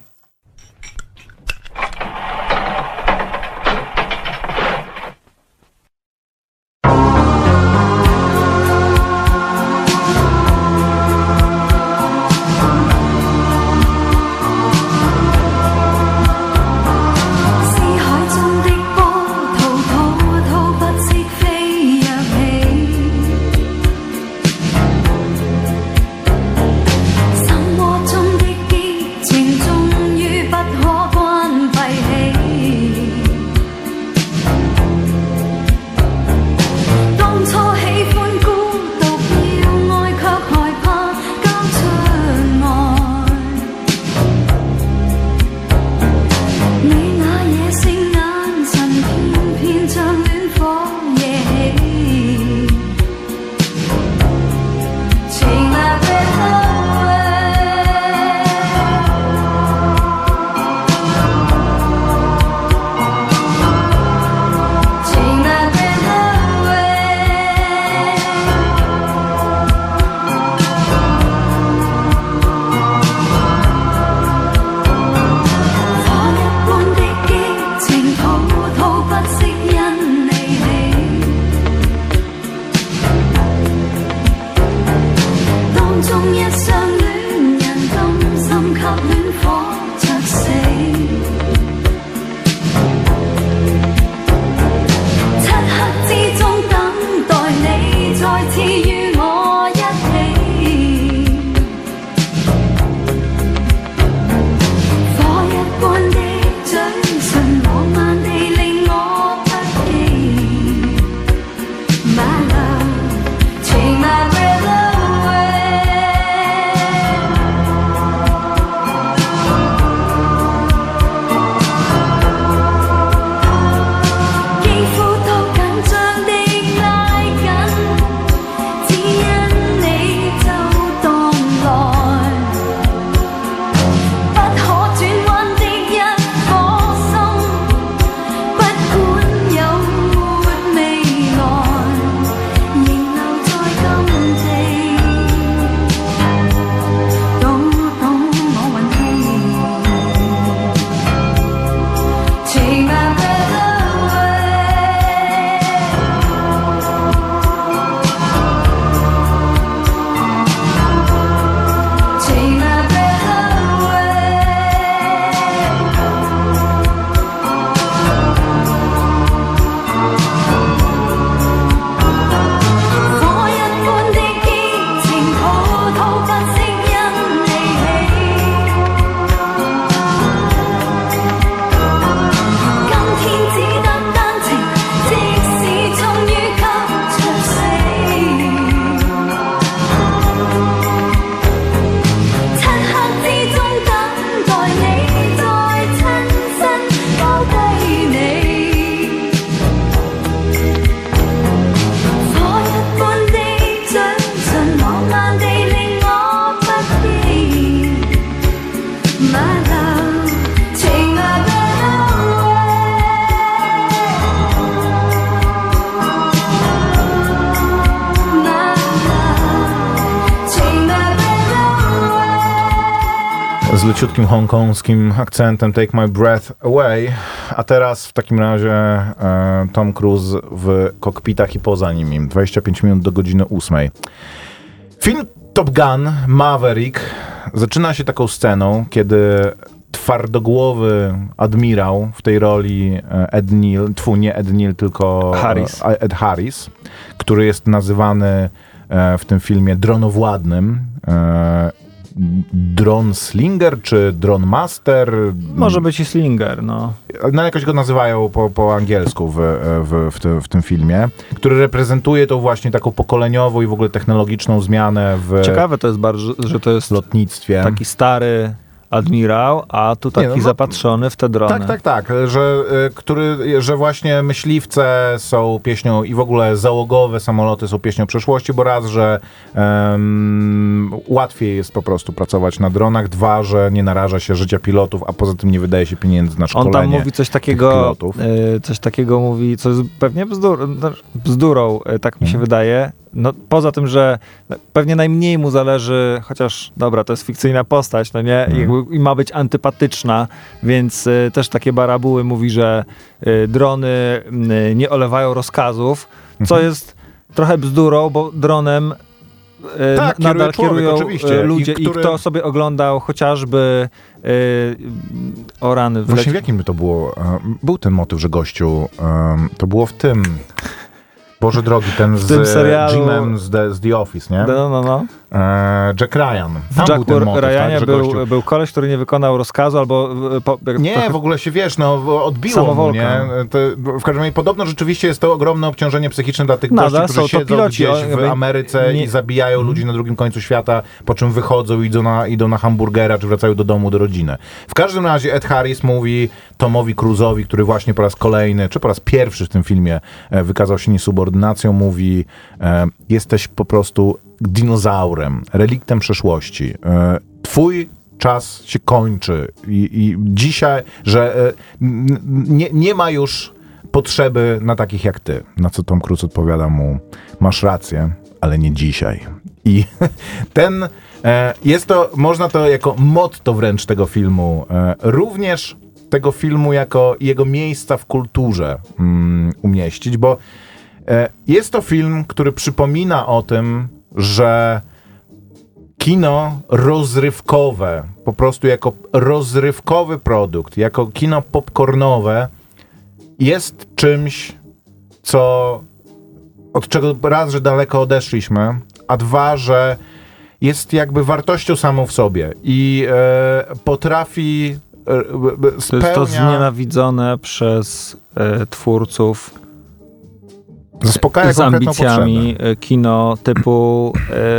fall leciutkim hongkongskim akcentem Take My Breath Away, a teraz w takim razie e, Tom Cruise w kokpitach i poza nimi. 25 minut do godziny 8. Film Top Gun Maverick zaczyna się taką sceną, kiedy twardogłowy admirał w tej roli e, Ed Neal, tfu, nie Ed Neal, tylko Harris. e, Ed Harris, który jest nazywany e, w tym filmie dronowładnym. Dron Slinger czy Dron Master? Może być i Slinger, no. No jakoś go nazywają po, po angielsku w, w, w, tym, w tym filmie, który reprezentuje tą właśnie taką pokoleniową i w ogóle technologiczną zmianę w Ciekawe to jest bardzo, że to jest lotnictwie. taki stary admirał, a tu taki no, no, zapatrzony w te drony. Tak, tak, tak, że, y, który, że właśnie myśliwce są pieśnią i w ogóle załogowe samoloty są pieśnią przeszłości, bo raz, że em, łatwiej jest po prostu pracować na dronach, dwa, że nie naraża się życia pilotów, a poza tym nie wydaje się pieniędzy na On szkolenie tam mówi coś takiego, pilotów. y, coś takiego mówi, co jest pewnie bzdur, no, bzdurą, y, tak mi się Mhm. wydaje. No, poza tym, że pewnie najmniej mu zależy, chociaż dobra, to jest fikcyjna postać, no nie, Mhm. I ma być antypatyczna, więc y, też takie barabuły mówi, że y, drony y, nie olewają rozkazów, co Mhm. jest trochę bzdurą, bo dronem y, Tak, na- nadal człowiek, kierują y, I ludzie i, który- kto sobie oglądał chociażby y, o rany Właśnie w jakim by to było? Był ten motyw, że gościu, to było w tym, Boże drogi, ten z serialu- Jimem z The, z The Office, nie? No, no, no. E, Jack Ryan. Tam W był motyw, Ryanie tak, był, gościu... był koleś, który nie wykonał rozkazu albo... y, Po, Nie, w ogóle się wiesz, no odbiło mu, Samowolka. nie? To, w każdym razie podobno rzeczywiście jest to ogromne obciążenie psychiczne dla tych Nadal gości, którzy siedzą piloci, gdzieś w Ameryce nie- i zabijają ludzi na drugim końcu świata, po czym wychodzą i idą na, idą na hamburgera, czy wracają do domu, do rodziny. W każdym razie Ed Harris mówi Tomowi Cruise'owi, który właśnie po raz kolejny, czy po raz pierwszy w tym filmie e, wykazał się niesubordynacją, mówi e, jesteś po prostu dinozaurem, reliktem przeszłości. E, twój czas się kończy i, i dzisiaj, że e, nie, nie ma już potrzeby na takich jak ty. Na co Tom Cruise odpowiada mu, masz rację, ale nie dzisiaj. I [LAUGHS] ten, e, jest to, można to jako motto wręcz tego filmu, również tego filmu jako jego miejsca w kulturze mm, umieścić, bo jest to film, który przypomina o tym, że kino rozrywkowe, po prostu jako rozrywkowy produkt, jako kino popcornowe jest czymś, co od czego raz, że daleko odeszliśmy, a dwa, że jest jakby wartością samą w sobie i e, potrafi e, b- To jest spełnia... to znienawidzone przez e, twórców zaspokaja z ambicjami potrzebę. e, kino typu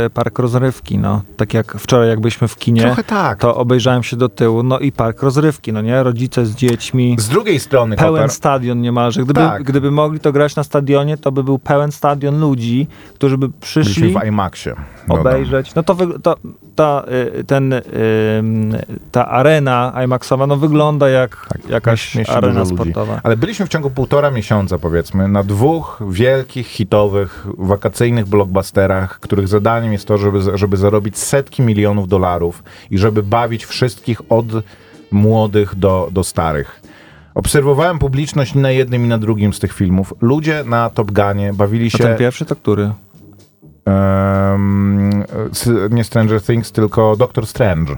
e, park rozrywki, no. Tak jak wczoraj jak byliśmy w kinie, tak. to obejrzałem się do tyłu, no i park rozrywki, no nie? Rodzice z dziećmi, Z drugiej strony, pełen Koper, stadion niemalże. Gdyby, Tak. gdyby mogli to grać na stadionie, to by był pełen stadion ludzi, którzy by przyszli byliśmy w IMAXie. Obejrzeć. No to, to ta, y, ten, y, ta arena IMAXowa no wygląda jak jakaś mieści arena sportowa. Ale byliśmy w ciągu półtora miesiąca, powiedzmy, na dwóch wielkich, hitowych, wakacyjnych blockbusterach, których zadaniem jest to, żeby, żeby zarobić setki milionów dolarów i żeby bawić wszystkich od młodych do, do starych. Obserwowałem publiczność i na jednym i na drugim z tych filmów. Ludzie na Top Gunie bawili A się... ten pierwszy to który? S- nie Stranger Things, tylko Doctor Strange.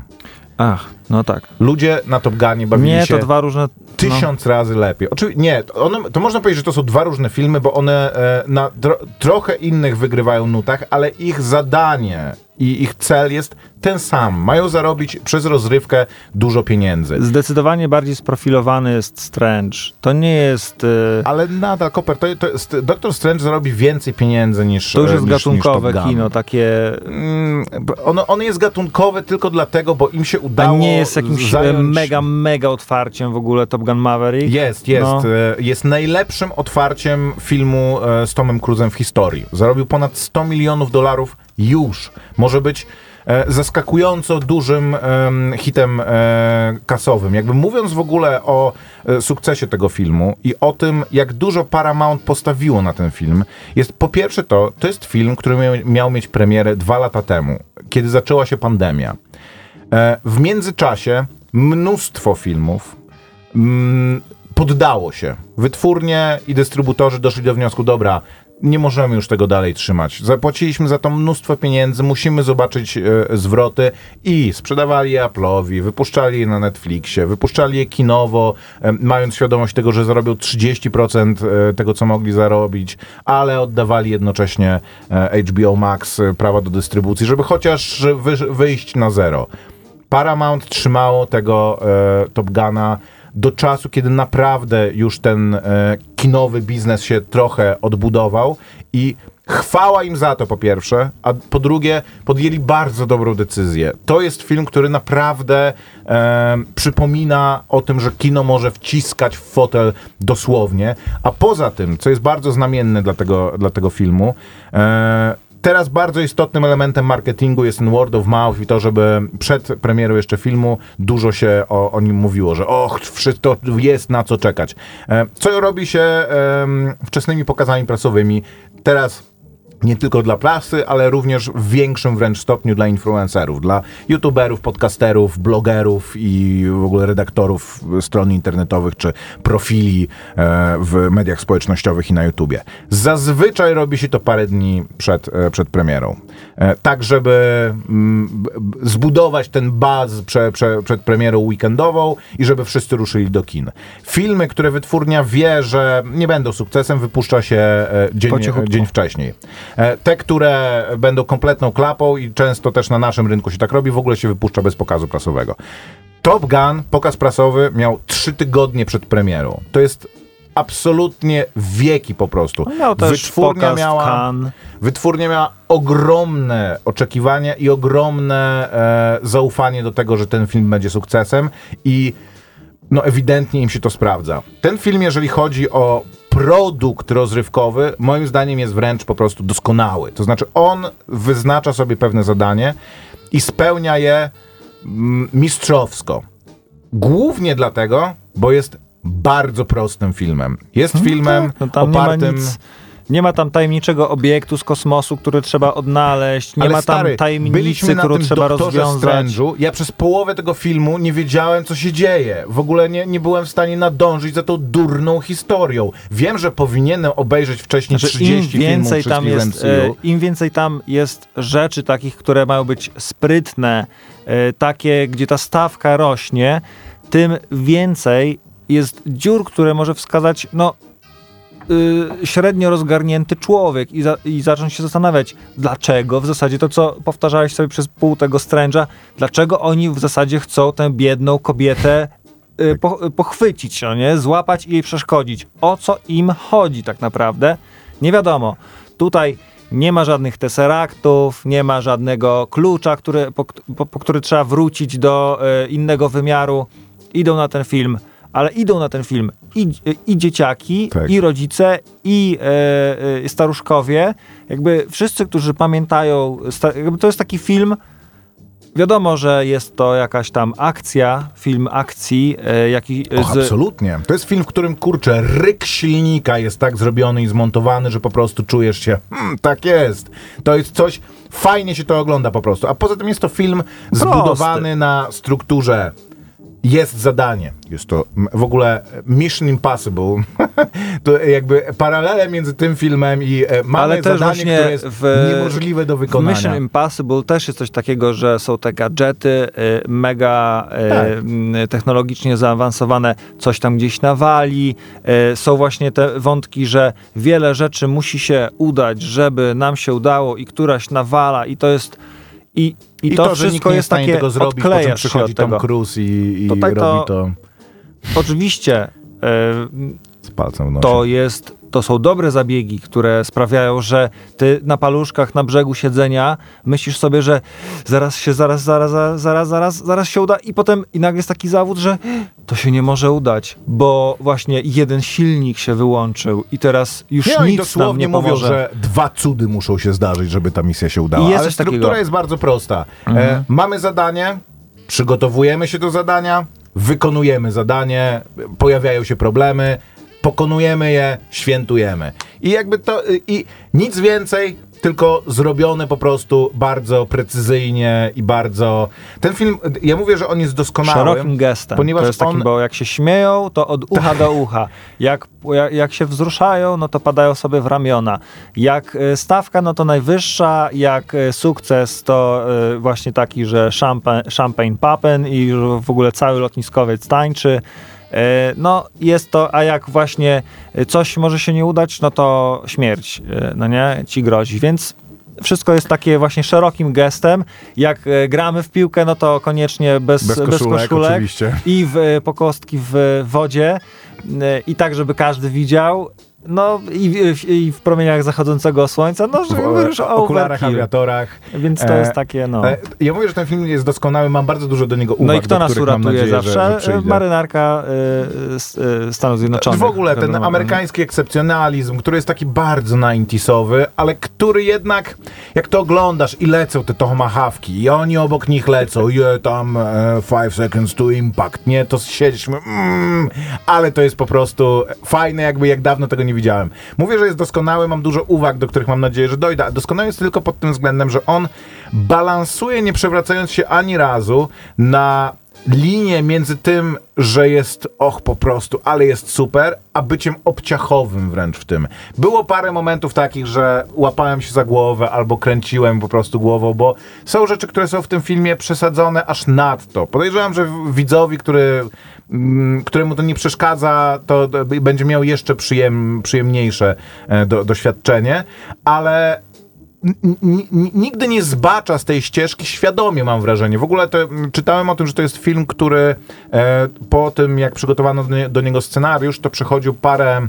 Ach, no tak. Ludzie na Top Gunie bawili Nie, się to dwa różne... No. tysiąc razy lepiej. Oczywiście, nie, to one, to można powiedzieć, że to są dwa różne filmy, bo one e, na dro, trochę innych wygrywają nutach, ale ich zadanie i ich cel jest ten sam. Mają zarobić przez rozrywkę dużo pieniędzy. Zdecydowanie bardziej sprofilowany jest Strange. To nie jest... y, Ale nadal, Koper, to, to jest, Doctor Strange zarobi więcej pieniędzy niż To już e, jest niż, gatunkowe niż kino, takie... Mm, ono, ono jest gatunkowe tylko dlatego, bo im się A udało nie jest jakimś e, zająć... mega, mega otwarciem w ogóle Top Gun Maverick. Jest, jest. No. E, Jest najlepszym otwarciem filmu e, z Tomem Cruzem w historii. Zarobił ponad 100 milionów dolarów już. Może być e, zaskakująco dużym em, hitem e, kasowym. Jakby mówiąc w ogóle o e, sukcesie tego filmu i o tym, jak dużo Paramount postawiło na ten film, jest po pierwsze to, to jest film, który miał, mieć premierę dwa lata temu, kiedy zaczęła się pandemia. E, w międzyczasie mnóstwo filmów mm, poddało się. Wytwórnie i dystrybutorzy doszli do wniosku, dobra, nie możemy już tego dalej trzymać. Zapłaciliśmy za to mnóstwo pieniędzy, musimy zobaczyć e, zwroty i sprzedawali Apple'owi, wypuszczali je na Netflixie, wypuszczali je kinowo, e, mając świadomość tego, że zarobią 30% e, tego, co mogli zarobić, ale oddawali jednocześnie e, HBO Max e, prawa do dystrybucji, żeby chociaż wy, wyjść na zero. Paramount trzymało tego e, Top Guna do czasu, kiedy naprawdę już ten e, kinowy biznes się trochę odbudował i chwała im za to po pierwsze, a po drugie podjęli bardzo dobrą decyzję. To jest film, który naprawdę e, przypomina o tym, że kino może wciskać w fotel dosłownie, a poza tym, co jest bardzo znamienne dla tego, dla tego filmu, e, Teraz bardzo istotnym elementem marketingu jest ten word of mouth i to, żeby przed premierą jeszcze filmu dużo się o, o nim mówiło, że och, wszystko jest na co czekać. E, Co robi się em, wczesnymi pokazami prasowymi? Teraz nie tylko dla prasy, ale również w większym wręcz stopniu dla influencerów, dla youtuberów, podcasterów, blogerów i w ogóle redaktorów stron internetowych czy profili e, w mediach społecznościowych i na YouTubie. Zazwyczaj robi się to parę dni przed, e, przed premierą. E, tak, żeby mm, zbudować ten buzz prze, prze, przed premierą weekendową i żeby wszyscy ruszyli do kin. Filmy, które wytwórnia wie, że nie będą sukcesem, wypuszcza się dzień, dzień wcześniej. E, Te, które będą kompletną klapą i często też na naszym rynku się tak robi, w ogóle się wypuszcza bez pokazu prasowego. Top Gun, pokaz prasowy miał trzy tygodnie przed premierą. To jest absolutnie wieki po prostu. Miał też pokaz w Cannes. Wytwórnia miała ogromne oczekiwania i ogromne e, zaufanie do tego, że ten film będzie sukcesem i no ewidentnie im się to sprawdza. Ten film, jeżeli chodzi o produkt rozrywkowy, moim zdaniem jest wręcz po prostu doskonały. To znaczy on wyznacza sobie pewne zadanie i spełnia je mm, mistrzowsko. Głównie dlatego, bo jest bardzo prostym filmem. Jest filmem No nie ma opartym... Nie ma tam tajemniczego obiektu z kosmosu, który trzeba odnaleźć. Nie Ale ma tam stary, tajemnicy, którą trzeba rozwiązać. Strange'u. Ja przez połowę tego filmu nie wiedziałem, co się dzieje. W ogóle nie, nie byłem w stanie nadążyć za tą durną historią. Wiem, że powinienem obejrzeć wcześniej Znaczy, 30 im więcej filmów tam jest, MCU. e, im więcej tam jest rzeczy takich, które mają być sprytne, e, takie, gdzie ta stawka rośnie, tym więcej jest dziur, które może wskazać, no y, średnio rozgarnięty człowiek i, za, i zacząć się zastanawiać, dlaczego w zasadzie to, co powtarzałeś sobie przez pół tego Strange'a, dlaczego oni w zasadzie chcą tę biedną kobietę y, po, pochwycić, no nie? złapać i jej przeszkodzić. O co im chodzi tak naprawdę? Nie wiadomo. Tutaj nie ma żadnych teseraktów, nie ma żadnego klucza, który, po, po, po który trzeba wrócić do e, innego wymiaru. Idą na ten film, ale idą na ten film i, i dzieciaki, Tak. i rodzice, i e, e, staruszkowie. Jakby wszyscy, którzy pamiętają, to jest taki film, Wiadomo, że jest to jakaś tam akcja, film akcji, e, jaki Och, z, absolutnie. To jest film, w którym, kurczę, ryk silnika jest tak zrobiony i zmontowany, że po prostu czujesz się, hmm, tak jest. To jest coś, fajnie się to ogląda po prostu. A poza tym jest to film zbudowany na strukturze jest zadanie. Jest to w ogóle Mission Impossible. [LAUGHS] to jakby paralele między tym filmem i e, mamy Ale też zadanie, które jest w- niemożliwe do W wykonania. Mission Impossible też jest coś takiego, że są te gadżety y, mega y, Tak. technologicznie zaawansowane, coś tam gdzieś nawali. Y, są właśnie te wątki, że wiele rzeczy musi się udać, żeby nam się udało i któraś nawala i to jest i, i, I to, to, że nikt wszystko nie jest takie tego zrobić, po czym odklejasz się przychodzi od Tom tego. Cruise i, i Tutaj robi to- to Oczywiście y, z palcem w nosie. to jest, to są dobre zabiegi, które sprawiają, że ty na paluszkach na brzegu siedzenia myślisz sobie, że zaraz się, zaraz, zaraz, zaraz, zaraz, zaraz, zaraz się uda i potem i nagle jest taki zawód, że to się nie może udać, bo właśnie jeden silnik się wyłączył i teraz już Nie, nic nam dosłownie nie mówią, pomoże. że dwa cudy muszą się zdarzyć, żeby ta misja się udała. Jest Ale struktura takiego. jest bardzo prosta. Mhm. E, mamy zadanie, przygotowujemy się do zadania, wykonujemy zadanie, pojawiają się problemy, pokonujemy je, świętujemy. I jakby to, y, i nic więcej, tylko zrobione po prostu bardzo precyzyjnie i bardzo... Ten film, ja mówię, że on jest doskonały. Szerokim gestem. Ponieważ to jest takim, on... bo jak się śmieją, to od ucha do ucha. Jak, jak, jak się wzruszają, no to padają sobie w ramiona. Jak e, stawka, no to najwyższa. Jak e, sukces, to właśnie taki, że champagne, champagne papen i w ogóle cały lotniskowiec tańczy. E, No, jest to, a jak właśnie coś może się nie udać, no to śmierć, e, no nie, ci grozi. Więc wszystko jest takie właśnie szerokim gestem. Jak e, gramy w piłkę, no to koniecznie bez, Bez bez koszulek, koszulek, oczywiście. i w, po kostki w wodzie i tak, żeby każdy widział. No i, w- i w promieniach zachodzącego słońca, no żeby już w okularach, overkill. awiatorach. Więc to E, jest takie, no. E, Ja mówię, że ten film jest doskonały, mam bardzo dużo do niego uwag, No i kto nas uratuje nadzieję, że- zawsze? Że, przyjdzie. Marynarka y, y, Stanów Zjednoczonych. W ogóle ten Wiadomo, amerykański ekscepcjonalizm, który jest taki bardzo 90sowy, ale który jednak, jak to oglądasz i lecą te tomahawki i oni obok nich lecą, je tam e, five seconds to impact, nie, to siedzieliśmy, mm, ale to jest po prostu fajne, jakby jak dawno tego nie widziałem. Mówię, że jest doskonały, mam dużo uwag, do których mam nadzieję, że dojdę. Doskonały jest tylko pod tym względem, że on balansuje, nie przewracając się ani razu na linię między tym, że jest och po prostu, ale jest super, a byciem obciachowym wręcz w tym. Było parę momentów takich, że łapałem się za głowę albo kręciłem po prostu głową, bo są rzeczy, które są w tym filmie przesadzone aż nadto. Podejrzewam, że widzowi, który, mm, któremu to nie przeszkadza, to będzie miał jeszcze przyjem, przyjemniejsze e, do, doświadczenie, ale nigdy nie zbacza z tej ścieżki świadomie, mam wrażenie. W ogóle to, mm, czytałem o tym, że to jest film, który e, po tym, jak przygotowano do, nie, do niego scenariusz, to przechodził parę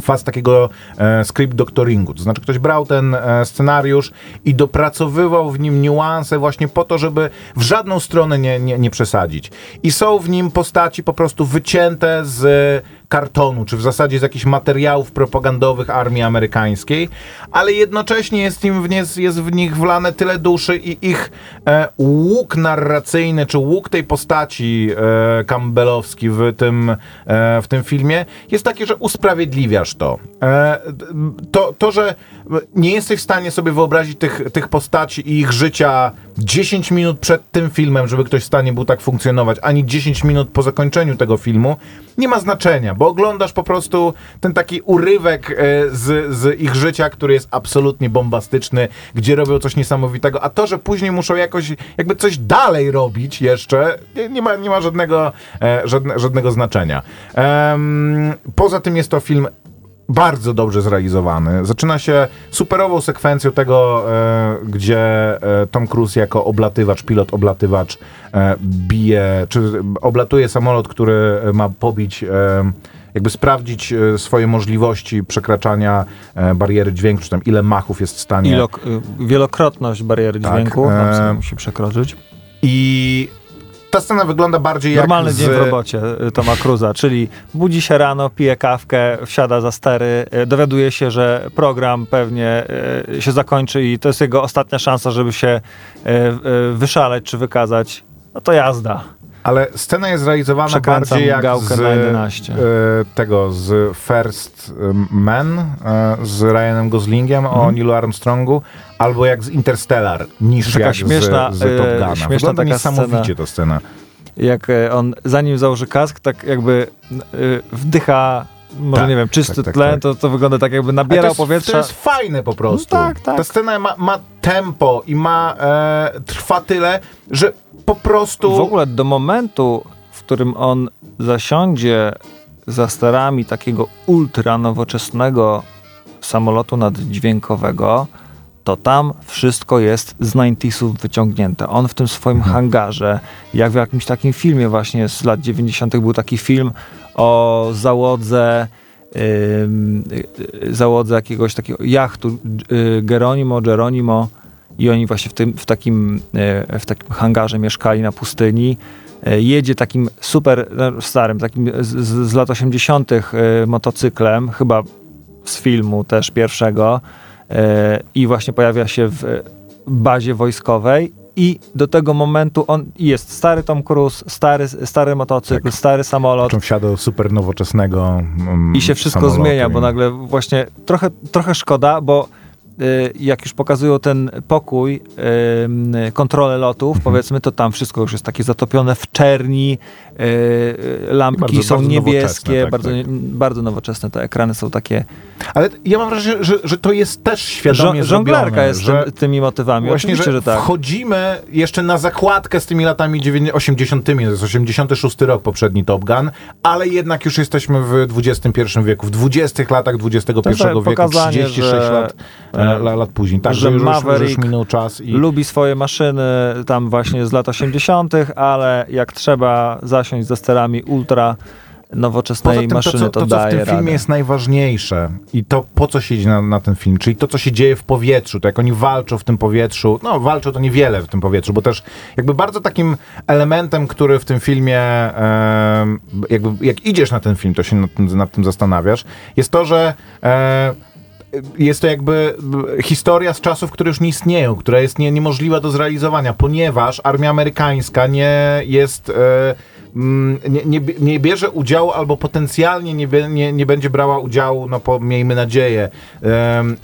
faz takiego e, script doctoringu. To znaczy ktoś brał ten e, scenariusz i dopracowywał w nim niuanse właśnie po to, żeby w żadną stronę nie, nie, nie przesadzić. I są w nim postaci po prostu wycięte z kartonu, czy w zasadzie z jakichś materiałów propagandowych armii amerykańskiej, ale jednocześnie jest, im w nie, jest w nich wlane tyle duszy i ich e, łuk narracyjny, czy łuk tej postaci e, campbellowski w tym, e, w tym filmie jest taki, że usprawiedliwiasz to. E, to. To, że nie jesteś w stanie sobie wyobrazić tych, tych postaci i ich życia 10 minut przed tym filmem, żeby ktoś w stanie był tak funkcjonować, ani 10 minut po zakończeniu tego filmu, nie ma znaczenia, bo oglądasz po prostu ten taki urywek e, z, z ich życia, który jest absolutnie bombastyczny, gdzie robią coś niesamowitego, a to, że później muszą jakoś, jakby coś dalej robić jeszcze, nie, nie ma, nie ma żadnego, e, żadne, żadnego znaczenia. Poza tym jest to film bardzo dobrze zrealizowany. Zaczyna się superową sekwencją tego, e, gdzie e, Tom Cruise jako oblatywacz, pilot oblatywacz e, bije, czy oblatuje samolot, który ma pobić, e, jakby sprawdzić e, swoje możliwości przekraczania e, bariery dźwięku, czy tam ile machów jest w stanie. Ilok, y, wielokrotność bariery Tak, dźwięku e, musi przekroczyć. I ta scena wygląda bardziej jak Normalny z... dzień w robocie y, Toma Cruza, czyli budzi się rano, pije kawkę, wsiada za stery, y, dowiaduje się, że program pewnie y, się zakończy i to jest jego ostatnia szansa, żeby się wyszaleć czy wykazać. No to jazda. Ale scena jest zrealizowana Przekręcam bardziej jak gałkę z na 11. e, tego, z First Man, e, z Ryanem Goslingiem o Neilu Armstrongu, albo jak z Interstellar, niż Mhm. Taka jak śmieszna, z, z Top e, Guna. śmieszna Wygląda taka niesamowicie scena. ta scena. Jak e, on zanim założy kask, tak jakby wdycha może Tak, nie wiem, czysty tak, tak, tlen, tak. To, to wygląda tak jakby nabierał to jest, powietrza. To jest fajne po prostu. No tak, tak. Ta scena ma, ma tempo i ma e, trwa tyle, że po prostu... W ogóle do momentu, w którym on zasiądzie za sterami takiego ultra nowoczesnego samolotu naddźwiękowego, to tam wszystko jest z 90sów wyciągnięte. On w tym swoim Mhm. hangarze, jak w jakimś takim filmie właśnie z lat 90. był taki film o załodze ym, y, załodze jakiegoś takiego jachtu y, Geronimo, Geronimo i oni właśnie w, tym, w, takim, y, w takim hangarze mieszkali na pustyni. Y, Jedzie takim super no, starym, takim z, z lat 80. y, motocyklem, chyba z filmu też pierwszego i właśnie pojawia się w bazie wojskowej i do tego momentu on jest stary Tom Cruise, stary, stary motocykl, Tak. stary samolot Czym wsiadł super nowoczesnego mm, i się wszystko samolotu zmienia, bo nagle właśnie trochę, trochę szkoda, bo y, jak już pokazują ten pokój, kontrolę lotów, Mhm. powiedzmy, to tam wszystko już jest takie zatopione w czerni, lampki Bardzo- są bardzo niebieskie, tak, bardzo, tak. bardzo nowoczesne, te ekrany są takie... Ale ja mam wrażenie, że, że to jest też świadomie Żo- zrobione, jest że tym, tymi motywami, Właśnie, oczywiście, że, że, tak. wchodzimy jeszcze na zakładkę z tymi latami 90 80 to jest 86 rok poprzedni Top Gun, ale jednak już jesteśmy w XXI wieku, w 20 latach XXI jest wieku, pokazanie, 36 że- lat, e, la- lat później. Tak, że już, już, już Maverick minął czas i... lubi swoje maszyny tam właśnie z lat 80., ale jak trzeba zasiąść za sterami ultra nowoczesnej Poza tym to, maszyny, co, to, to, co w daje tym radę. filmie jest najważniejsze i to, po co się idzie na, na ten film, czyli to, co się dzieje w powietrzu, to jak oni walczą w tym powietrzu, no walczą to niewiele w tym powietrzu, bo też jakby bardzo takim elementem, który w tym filmie, em, jakby jak idziesz na ten film, to się nad tym, nad tym zastanawiasz, jest to, że e, jest to jakby historia z czasów, które już nie istnieją, która jest nie, niemożliwa do zrealizowania, ponieważ armia amerykańska nie jest. E, nie, nie, bie- nie bierze udziału albo potencjalnie nie, nie, nie będzie brała udziału, no po, miejmy nadzieję,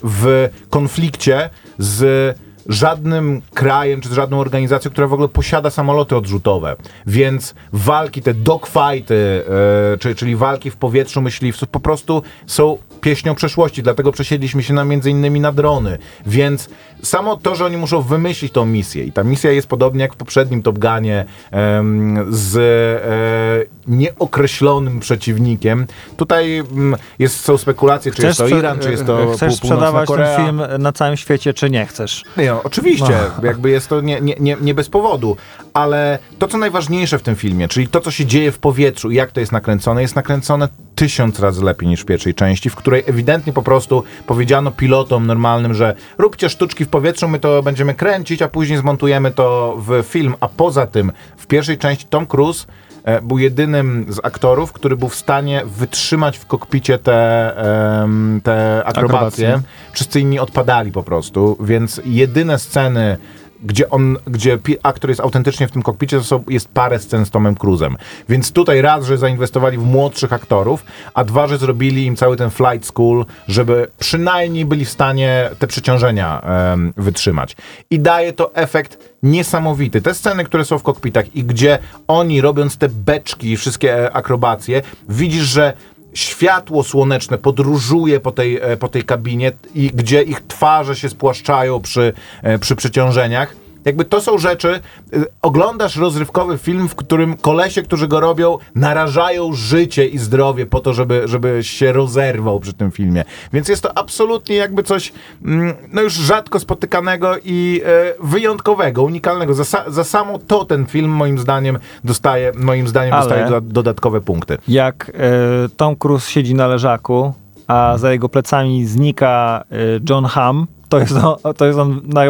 w konflikcie z żadnym krajem czy z żadną organizacją, która w ogóle posiada samoloty odrzutowe. Więc walki, te dogfighty, e, czy, czyli walki w powietrzu myśliwców po prostu są pieśnią przeszłości, dlatego przesiedliśmy się na między innymi na drony. Więc samo to, że oni muszą wymyślić tą misję i ta misja jest podobnie jak w poprzednim Top Gunie em, z e, nieokreślonym przeciwnikiem. Tutaj mm, jest, są spekulacje, czy jest to Iran, czy jest to Chcesz pół- Północna sprzedawać Korea. ten film na całym świecie, czy nie chcesz? Nie, no, oczywiście, jakby jest to nie, nie, nie, nie bez powodu, ale to, co najważniejsze w tym filmie, czyli to, co się dzieje w powietrzu i jak to jest nakręcone, jest nakręcone tysiąc razy lepiej niż w pierwszej części, w której ewidentnie po prostu powiedziano pilotom normalnym, że róbcie sztuczki w powietrzu, my to będziemy kręcić, a później zmontujemy to w film, a poza tym w pierwszej części Tom Cruise e, był jedynym z aktorów, który był w stanie wytrzymać w kokpicie te, te akrobacje. Akrobacje. Wszyscy inni odpadali po prostu, więc jedyne sceny, gdzie on, gdzie aktor jest autentycznie w tym kokpicie, to jest parę scen z Tomem Cruzem. Więc tutaj raz, że zainwestowali w młodszych aktorów, a dwa, że zrobili im cały ten flight school, żeby przynajmniej byli w stanie te przeciążenia em, wytrzymać. I daje to efekt niesamowity. Te sceny, które są w kokpitach i gdzie oni robiąc te beczki, wszystkie e, akrobacje, widzisz, że światło słoneczne podróżuje po tej, e, po tej kabinie i gdzie ich twarze się spłaszczają przy, e, przy przeciążeniach. Jakby to są rzeczy, y, oglądasz rozrywkowy film, w którym kolesie, którzy go robią, narażają życie i zdrowie po to, żeby, żeby się rozerwał przy tym filmie. Więc jest to absolutnie jakby coś, mm, no już rzadko spotykanego i e, wyjątkowego, unikalnego. Za, za samo to ten film moim zdaniem dostaje, moim zdaniem Ale- dostaje doda- dodatkowe punkty. Jak e, Tom Cruise siedzi na leżaku, a za jego plecami znika e, John Hamm, to jest on, to jest on na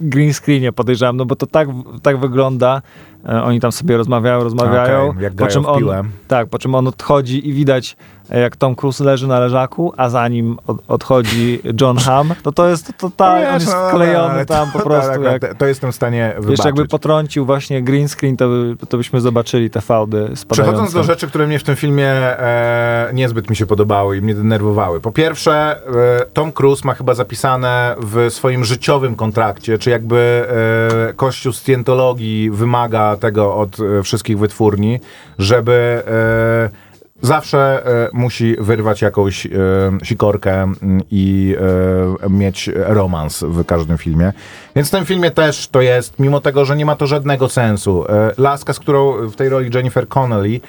green screenie podejrzewam, no bo to tak, tak wygląda. E, oni tam sobie rozmawiają, rozmawiają. Okej, jak po czym on, tak, po czym on odchodzi i widać jak Tom Cruise leży na leżaku, a za nim od, odchodzi John Hamm, to to jest totalnie, on jest no, wklejony tam po to- prostu. tak, jak, to- To jestem w stanie wybaczyć. Wiesz, jakby potrącił właśnie green screen, to, by, to byśmy zobaczyli te fałdy spadające. Przechodząc do rzeczy, które mnie w tym filmie e, niezbyt mi się podobały i mnie denerwowały. Po pierwsze, e, Tom Cruise ma chyba zapisane w swoim życiowym kontrakcie, czy jakby e, Kościół Scientologii wymaga tego od e, wszystkich wytwórni, żeby e, zawsze e, musi wyrwać jakąś e, sikorkę mm, i e, mieć romans w każdym filmie. Więc w tym filmie też to jest, mimo tego, że nie ma to żadnego sensu. Laska, z którą w tej roli Jennifer Connelly,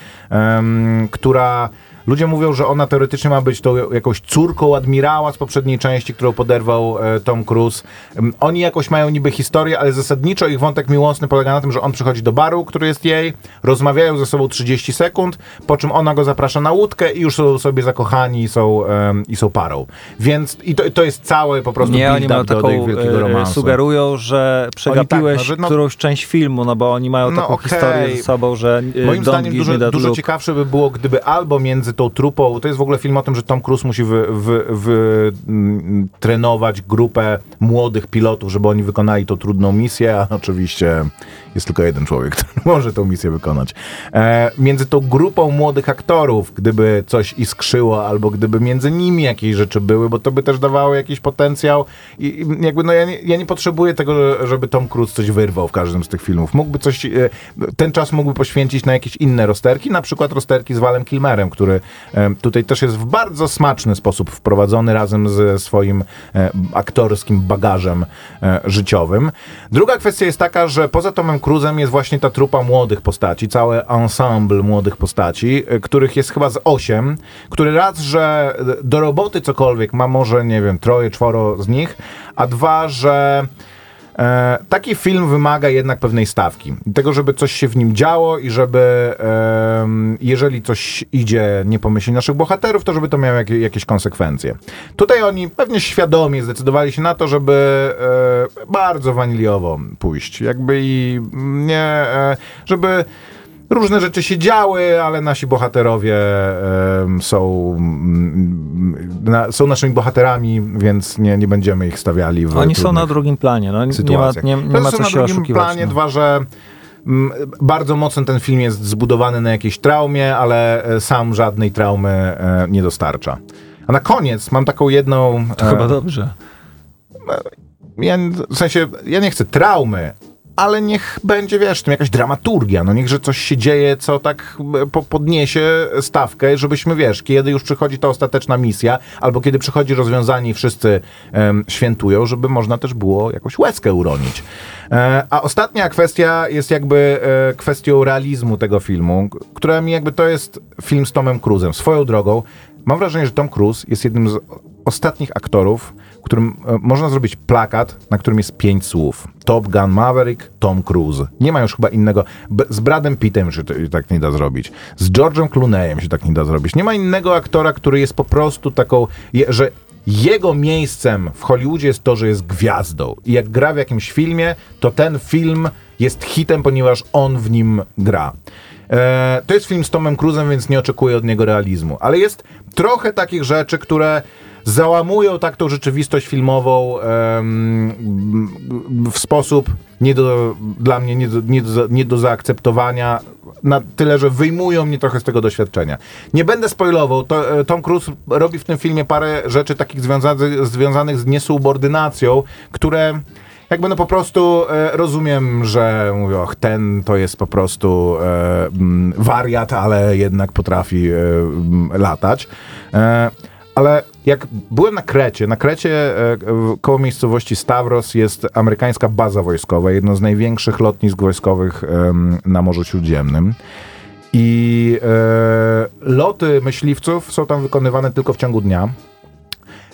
która Ludzie mówią, że ona teoretycznie ma być tą jakąś córką admirała z poprzedniej części, którą poderwał e, Tom Cruise. Em, Oni jakoś mają niby historię, ale zasadniczo ich wątek miłosny polega na tym, że on przychodzi do baru, który jest jej, rozmawiają ze sobą 30 sekund, po czym ona go zaprasza na łódkę i już są sobie zakochani i są, i są parą. Więc i to, to jest całe po prostu Nie, oni mają do, taką, wielkiego e, romansu. sugerują, że przegapiłeś no, że no- którąś część filmu, no bo oni mają No taką okej. historię ze sobą, że e, Moim zdaniem dużo, dużo ciekawsze by było, gdyby albo między tą trupą, to jest w ogóle film o tym, że Tom Cruise musi wy, wy, wy, mm, trenować grupę młodych pilotów, żeby oni wykonali tą trudną misję, a oczywiście jest tylko jeden człowiek, [LAUGHS] który może tą misję wykonać. E, między tą grupą młodych aktorów, gdyby coś iskrzyło, albo gdyby między nimi jakieś rzeczy były, bo to by też dawało jakiś potencjał i, i jakby no ja nie, ja nie potrzebuję tego, żeby Tom Cruise coś wyrwał w każdym z tych filmów. Mógłby coś, e, ten czas mógłby poświęcić na jakieś inne rozterki, na przykład rozterki z Walem Kilmerem, który tutaj też jest w bardzo smaczny sposób wprowadzony razem ze swoim e, aktorskim bagażem e, życiowym. Druga kwestia jest taka, że poza Tomem Cruise'em jest właśnie ta trupa młodych postaci, całe ensemble młodych postaci, e, których jest chyba z osiem, który raz, że do roboty cokolwiek ma może, nie wiem, troje, czworo z nich, a dwa, że E, taki film wymaga jednak pewnej stawki. Tego, żeby coś się w nim działo i żeby em, jeżeli coś idzie nie po myśli naszych bohaterów, to żeby to miało jakie, jakieś konsekwencje. Tutaj oni pewnie świadomie zdecydowali się na to, żeby e, bardzo waniliowo pójść. Jakby i nie, e, żeby Różne rzeczy się działy, ale nasi bohaterowie są, na, są naszymi bohaterami, więc nie, nie będziemy ich stawiali w Oni są na drugim planie, no, nie ma, nie, nie To ma są co na się drugim oszukiwać. planie, no. dwa, że bardzo mocno ten film jest zbudowany na jakiejś traumie, ale e, sam żadnej traumy e, nie dostarcza. A na koniec mam taką jedną... To chyba dobrze. Ja, w sensie, ja nie chcę traumy, ale niech będzie, wiesz, tym jakaś dramaturgia, no niechże coś się dzieje, co tak e, po, podniesie stawkę, żebyśmy, wiesz, kiedy już przychodzi ta ostateczna misja, albo kiedy przychodzi rozwiązanie i wszyscy em, świętują, żeby można też było jakąś łezkę uronić. E, a ostatnia kwestia jest jakby e, kwestią realizmu tego filmu, która mi jakby to jest film z Tomem Cruise'em. Swoją drogą, mam wrażenie, że Tom Cruise jest jednym z ostatnich aktorów, którym e, można zrobić plakat, na którym jest pięć słów. Top Gun Maverick, Tom Cruise. Nie ma już chyba innego. Z Bradem Pittem się tak nie da zrobić. Z George'em Clooneyem się tak nie da zrobić. Nie ma innego aktora, który jest po prostu taką, że jego miejscem w Hollywoodzie jest to, że jest gwiazdą. I jak gra w jakimś filmie, to ten film jest hitem, ponieważ on w nim gra. E, to jest film z Tomem Cruise'em, więc nie oczekuję od niego realizmu. Ale jest trochę takich rzeczy, które załamują tak tą rzeczywistość filmową em, w sposób nie do, dla mnie nie do, nie, do, nie do zaakceptowania, na tyle, że wyjmują mnie trochę z tego doświadczenia. Nie będę spoilował, to, e, Tom Cruise robi w tym filmie parę rzeczy takich związanych, związanych z niesubordynacją, które jakby no po prostu e, rozumiem, że mówię, och, ten to jest po prostu e, wariat, ale jednak potrafi e, latać. E, ale jak byłem na Krecie, na Krecie e, koło miejscowości Stavros jest amerykańska baza wojskowa, jedno z największych lotnisk wojskowych na Morzu Śródziemnym. I e, loty myśliwców są tam wykonywane tylko w ciągu dnia.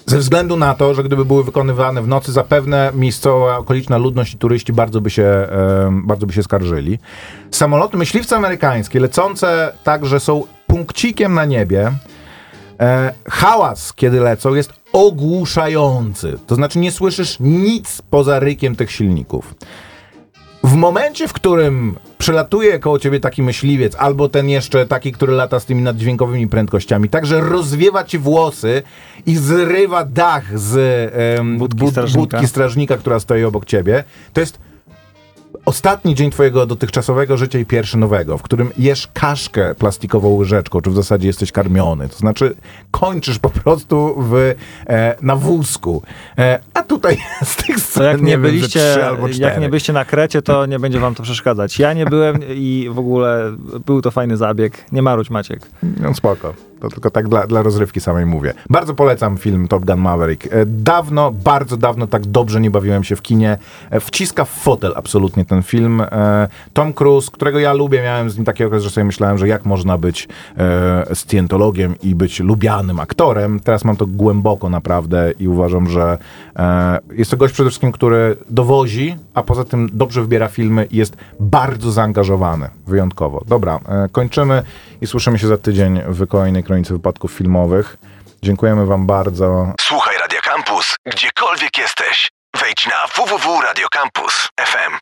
Ze względu na to, że gdyby były wykonywane w nocy, zapewne miejscowa okoliczna ludność i turyści bardzo by się, em, bardzo by się skarżyli. Samoloty myśliwce amerykańskie, lecące tak, że są punkcikiem na niebie, e, hałas, kiedy lecą, jest ogłuszający. To znaczy nie słyszysz nic poza rykiem tych silników. W momencie, w którym przelatuje koło ciebie taki myśliwiec, albo ten jeszcze taki, który lata z tymi naddźwiękowymi prędkościami, także rozwiewa ci włosy i zrywa dach z em, Budki bud- strażnika. budki strażnika, która stoi obok ciebie, to jest ostatni dzień twojego dotychczasowego życia i pierwszy nowego, w którym jesz kaszkę plastikową łyżeczką, czy w zasadzie jesteś karmiony. To znaczy kończysz po prostu w, e, na wózku. E, a tutaj [LAUGHS] z tych scen, jak nie, wiem, że byliście, trzy albo jak cztery. nie byliście na Krecie, to nie będzie wam to przeszkadzać. Ja nie byłem i w ogóle był to fajny zabieg. Nie marudź Maciek. No spoko. To tylko tak dla, dla rozrywki samej mówię. Bardzo polecam film Top Gun Maverick. E, Dawno, bardzo dawno tak dobrze nie bawiłem się w kinie. E, Wciska w fotel absolutnie ten film. E, Tom Cruise, którego ja lubię, miałem z nim taki okres, że sobie myślałem, że jak można być scjentologiem i być lubianym aktorem. Teraz mam to głęboko naprawdę i uważam, że jest to gość przede wszystkim, który dowozi, a poza tym dobrze wybiera filmy i jest bardzo zaangażowany. Wyjątkowo. Dobra, kończymy i słyszymy się za tydzień w kolejnej kronice wypadków filmowych. Dziękujemy wam bardzo. Słuchaj Radio Campus, gdziekolwiek jesteś. Wejdź na www.radiocampus.fm.